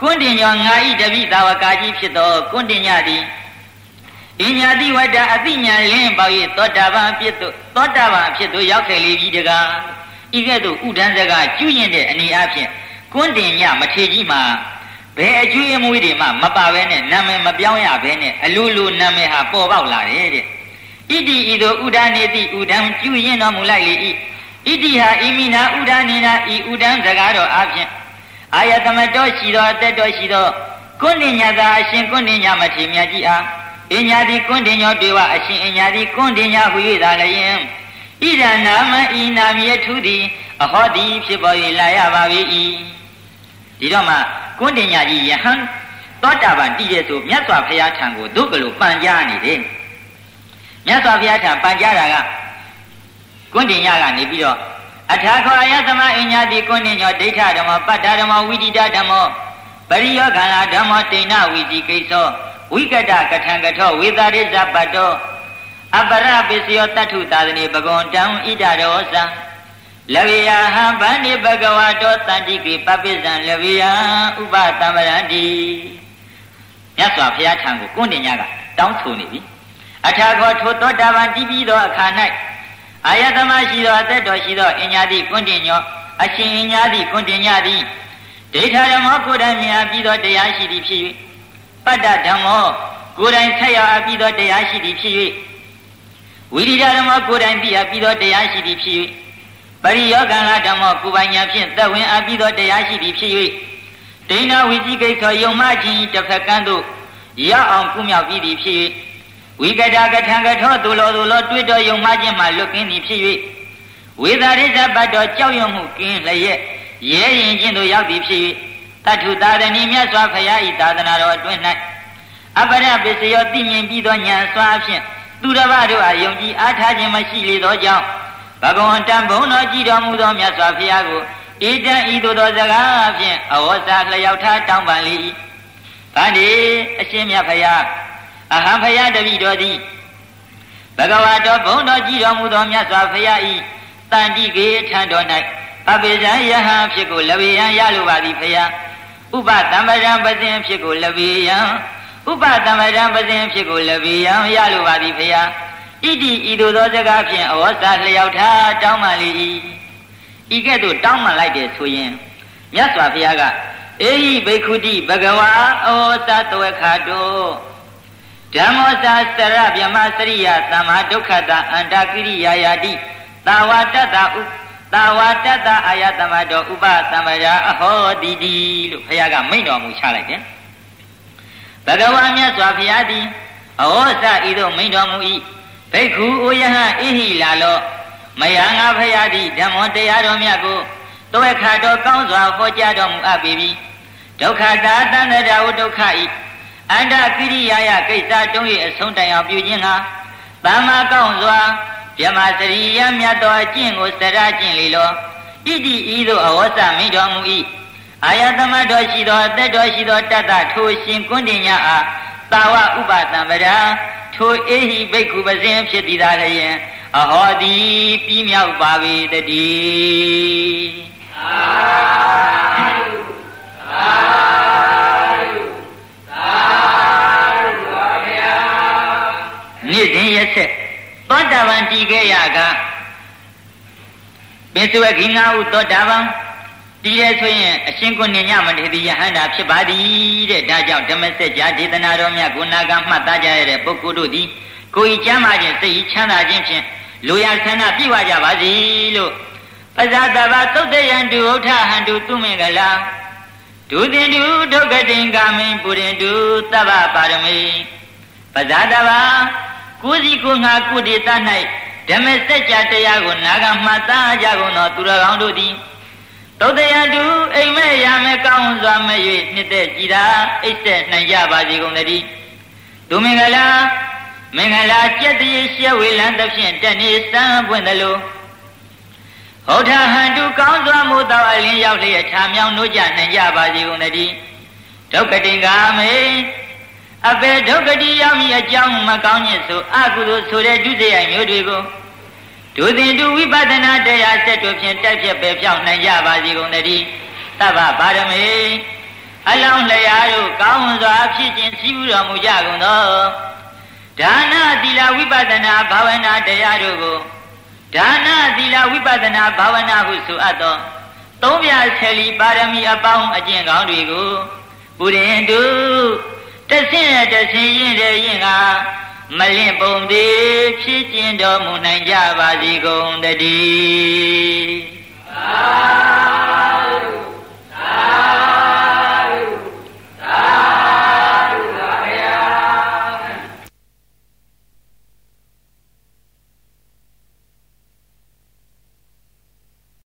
ကွန်းတင်ညောငါဤတပိသာဝကာကြီးဖြစ်သောကွန်းတင်ညသည်အညာတိဝတ္တအတိညာလင်ပေါက်၍သောတပန်ဖြစ်သို့သောတပန်ဖြစ်သို့ရောက်ခဲ့လေပြီတကား ဤကဲ့သို့ဥဒန်းစကားကျွရင်တဲ့အနေအချင်းကွန်းတင်ညမထေကြီးမှာဘယ်အကျွေးအမွေးတွေမှမပါဘဲနဲ့နာမည်မပြောင်းရဘဲနဲ့အလိုလိုနာမည်ဟာပေါ်ပေါက်လာတယ်တဲ့ဣတိဤသို့ဥဒန်းနေတိဥဒန်းကျွရင်တော်မူလိုက်လေ၏ဣတိဟာဣမိနာဥဒန်းနေနာဤဥဒန်းစကားတော်အပြင်အာယတမတော်ရှိသောအသက်တော်ရှိသောကွန်းတင်ညာသာအရှင်ကွန်းတင်ညာမထေမြတ်ကြီးအားအညာတိကွန်းတင်ညောတွေဝအရှင်အညာတိကွန်းတင်ညာဟူ၍သာလျင် ဣဒံနာမဤနာမည်ထူသည်အဟောတိဖြစ်ပေါ်၍လာရပါ၏ဒီတော့မှကွန်းတင်ညာကြီးယဟန်သောတာပန်တည်တဲ့ဆိုမြတ်စွာဘုရားထံကိုဒုက္ကလိုပန်ကြားနေတယ်မြတ်စွာဘုရားထံပန်ကြားတာကကွန်းတင်ညာကနေပြီးတော့အထာခောအယသမအညာတိကွန်းတင်ညောဒိဋ္ဌဓမ္မပတ္တဓမ္မဝိတိတဓမ္မပရိယောခန္ဓာဓမ္မတိဏဝိတိကိသောဝိကတကထံကထောဝေသာရိဇပတ္တော အပရပစ္စယောတတ္ထုသာသနေပဂွန်တံဣဒရောဇံလဝိယဟံဗန္တိဘဂဝတောတန္တိကိပပိဇံလဝိယဥပတမရတိမြတ်စွာဘုရားထံကိုကွန်းတင်ညကတောင်းဆိုနေပြီအထာခောထိုသောတာပန်တည်ပြီးသောအခါ၌အာယတမရှိသောအသက်တော်ရှိသောအင်ညာတိကွန်းတင်ညောအရှင်အင်ညာတိကွန်းတင်ညသည်ဒိဋ္ဌဓမ္မောကိုယ်တိုင်မြင်ပြီးသောတရားရှိသည်ဖြစ်၍ပတ္တဓမ္မောကိုယ်တိုင်ဆက်ရောက်အပ်ပြီးသောတရားရှိသည်ဖြစ်၍ ဝိရိယဓမ္မောကိုယ်တိုင်သိအပ်ပြီးသောတရားရှိသည်ဖြစ်၍ပရိယောဂံလာဓမ္မောကိုယ်ပိုင်ညာဖြင့်သက်ဝင်အပ်ပြီးသောတရားရှိသည်ဖြစ်၍ဒိဋ္ဌဝိจิကိသောယုံမခြင်းတစ်ဖက်ကန်းသို့ရောက်အောင်ကုမြောက်ပြီးသည်ဖြစ်၍ဝိကတာကထံကထောသူလောသူလောတွေ့တော်ယုံမခြင်းမှလွတ်ကင်းသည်ဖြစ်၍ဝေသာရိဇဘတ်တော်ကြောက်ရွံ့မှုကင်းလျက်ရဲရင်ချင်းတို့ရောက်သည်ဖြစ်၍တထုသာရဏီမြတ်စွာဘုရား၏သာသနာတော်အတွင်း၌အပရပစ္စယောသိမြင်ပြီးသောဉာဏ်စွာဖြင့် သူတစ်ပါးတို့အားယုံကြည်အားထားခြင်းမရှိလေသောကြောင့်ဘဂဝန္တံဘုံတော်ကြည်တော်မူသောမြတ်စွာဘုရားကိုဣတံဤသို့သောစကားဖြင့်အဝဇ္ဇလျောက်ထားတောင်းပန်လေ၏ဗန္ဒီအရှင်မြတ်ဘုရားအဟံဘုရားတပည့်တော်သည်ဘဂဝါတော်ဘုံတော်ကြည်တော်မူသောမြတ်စွာဘုရား၏တန်တိကေထံတော်၌အပိဇံယဟံဖြစ်ကိုလဝေယံရလိုပါသည်ဖျားဥပတမ္ပရံပဇင်ဖြစ်ကိုလဝေယံ ဥပတမ္ပရံပဇင်ဖြစ်ကိုလဝေယံရလိုပါသည်ဖျားဣတိဤသို့သောစကားဖြင့်အဝဇ္ဇလျောက်ထားတောင်းမှလေ၏ဤကဲ့သို့တောင်းမှလိုက်တယ်ဆိုရင်မြတ်စွာဘုရားကအေဟိဘိက္ခုတိဘဂဝါဩသတဝခတောဓမ္မောသာစရဗြဟ္မစရိယသမ္မာဒုက္ခတာအန္တကိရိယာယာတိတာဝတ္တတာဥတာဝတ္တအာယတမတောဥပသမရာအဟောတိတိလို့ဘုရားကမိန့်တော်မူချလိုက်တယ် ဘဂဝါမြတ်စွာဘုရားသည်အဟောစဤသို့မိန့်တော်မူ၏ဘိက္ခုအိုယဟဣဟိလာလောမယငါဘုရားသည်ဓမ္မောတရားတော်မြတ်ကိုတောခါတော်ကောင်းစွာဟောကြားတော်မူအပ်ပေပြီဒုက္ခတာတန္တရာဝဒုက္ခဤအန္တကိရိယာယကိစ္စတုံး၏အဆုံးတိုင်အောင်ပြုခြင်းဟာသမ္မာကောင်းစွာယမစရိယမြတ်တော်အကျင့်ကိုစရကျင့်လေလောဣတိဤသို့အဝဆမိတော်မူ၏ အာယသမတော်ရှိသောအသက်တော်ရှိသောတတ္တထိုရှင်ကွန်းတင်ညာအားတာဝဥပတံပရာထိုအေဟိဘိက္ခုပဇင်ဖြစ်သည်သာလျင်အဟောတိပြီးမြောက်ပါပေတည်းသာဓုသာဓုသာဓုပါဗျာနေ့စဉ်ရက်ဆက်သောတာပန်တည်ခဲ့ရကပင်စုဝခိငါဟုသောတာပန် တည်ရဆိုရင်အရှင်ကိုနေညမထေရယဟန္တာဖြစ်ပါသည်တဲ့ဒါကြောင့်ဓမ္မစကြာဒေသနာတော်မြတ်ကိုနာကမှတ်သားကြရတဲ့ပုဂ္ဂိုလ်တို့သည်ကိုယ်ဤချမ်းသာခြင်းစိတ်ဤချမ်းသာခြင်းဖြင့်လူရဆန္ဒပြည့်ဝကြပါစေလို့ပဇာတဘာသုတ်တယံတုဥထဟန္တုသူမင်္ဂလာဒုတင်တုဒုက္ကတိင်ကာမိန်ပုရိတုသဗ္ဗပါရမိပဇာတဘာကိုစီကိုငါကုဒေသ၌ဓမ္မစကြာတရားကိုနာဂမှတ်သားကြကုန်သောသူတော်ကောင်းတို့သည် သုတ်တရားတူအိမ်မဲ့ရမဲ့ကောင်းစွာမဲ့၍နှစ်သက်ကြည်သာအိတ်သက်နိုင်ကြပါစေကုန်သတည်းဒုမင်္ဂလာမင်္ဂလာကြက်တည်းရှဲဝေလံသဖြင့်တနေ့စံပွင့်သလိုဟောထဟန်တုကောင်းစွာမို့သောအလင်းရောက်လျက်ခြာမြောင်နိုးကြနိုင်ကြပါစေကုန်သတည်းဒုက္ကတိင်္ဂာမေအပေဒုက္ခတိရောက်မည်အကြောင်းမကောင်းညစ်ဆိုအကုသိုလ်ဆိုတဲ့ဒုစရိုက်မျိုးတွေကို ဒုသင်တုဝိပဿနာတရားဆက်တို့ဖြင့်တက်ဖြစ်ပဲဖြောင်းနိုင်ကြပါစေကုန်တည်းသဗ္ဗပါရမေအလောင်းလျာတို့ကောင်းစွာဖြစ်ခြင်းစီးပူတော်မူကြကုန်သောဒါနသီလဝိပဿနာဘာဝနာတရားတို့ကိုဒါနသီလဝိပဿနာဘာဝနာဟုဆိုအပ်သောသုံးပြဆယ်လီပါရမီအပေါင်းအကျင့်ကောင်းတွေကိုပုရိတုတဆင့်တဆင့်ရင်တဲ့ရင်က မလင့်ပုံသည်ဖြစ်ကျင်တော်မူနိုင်ကြပါစေကုန်တည်းသာသာ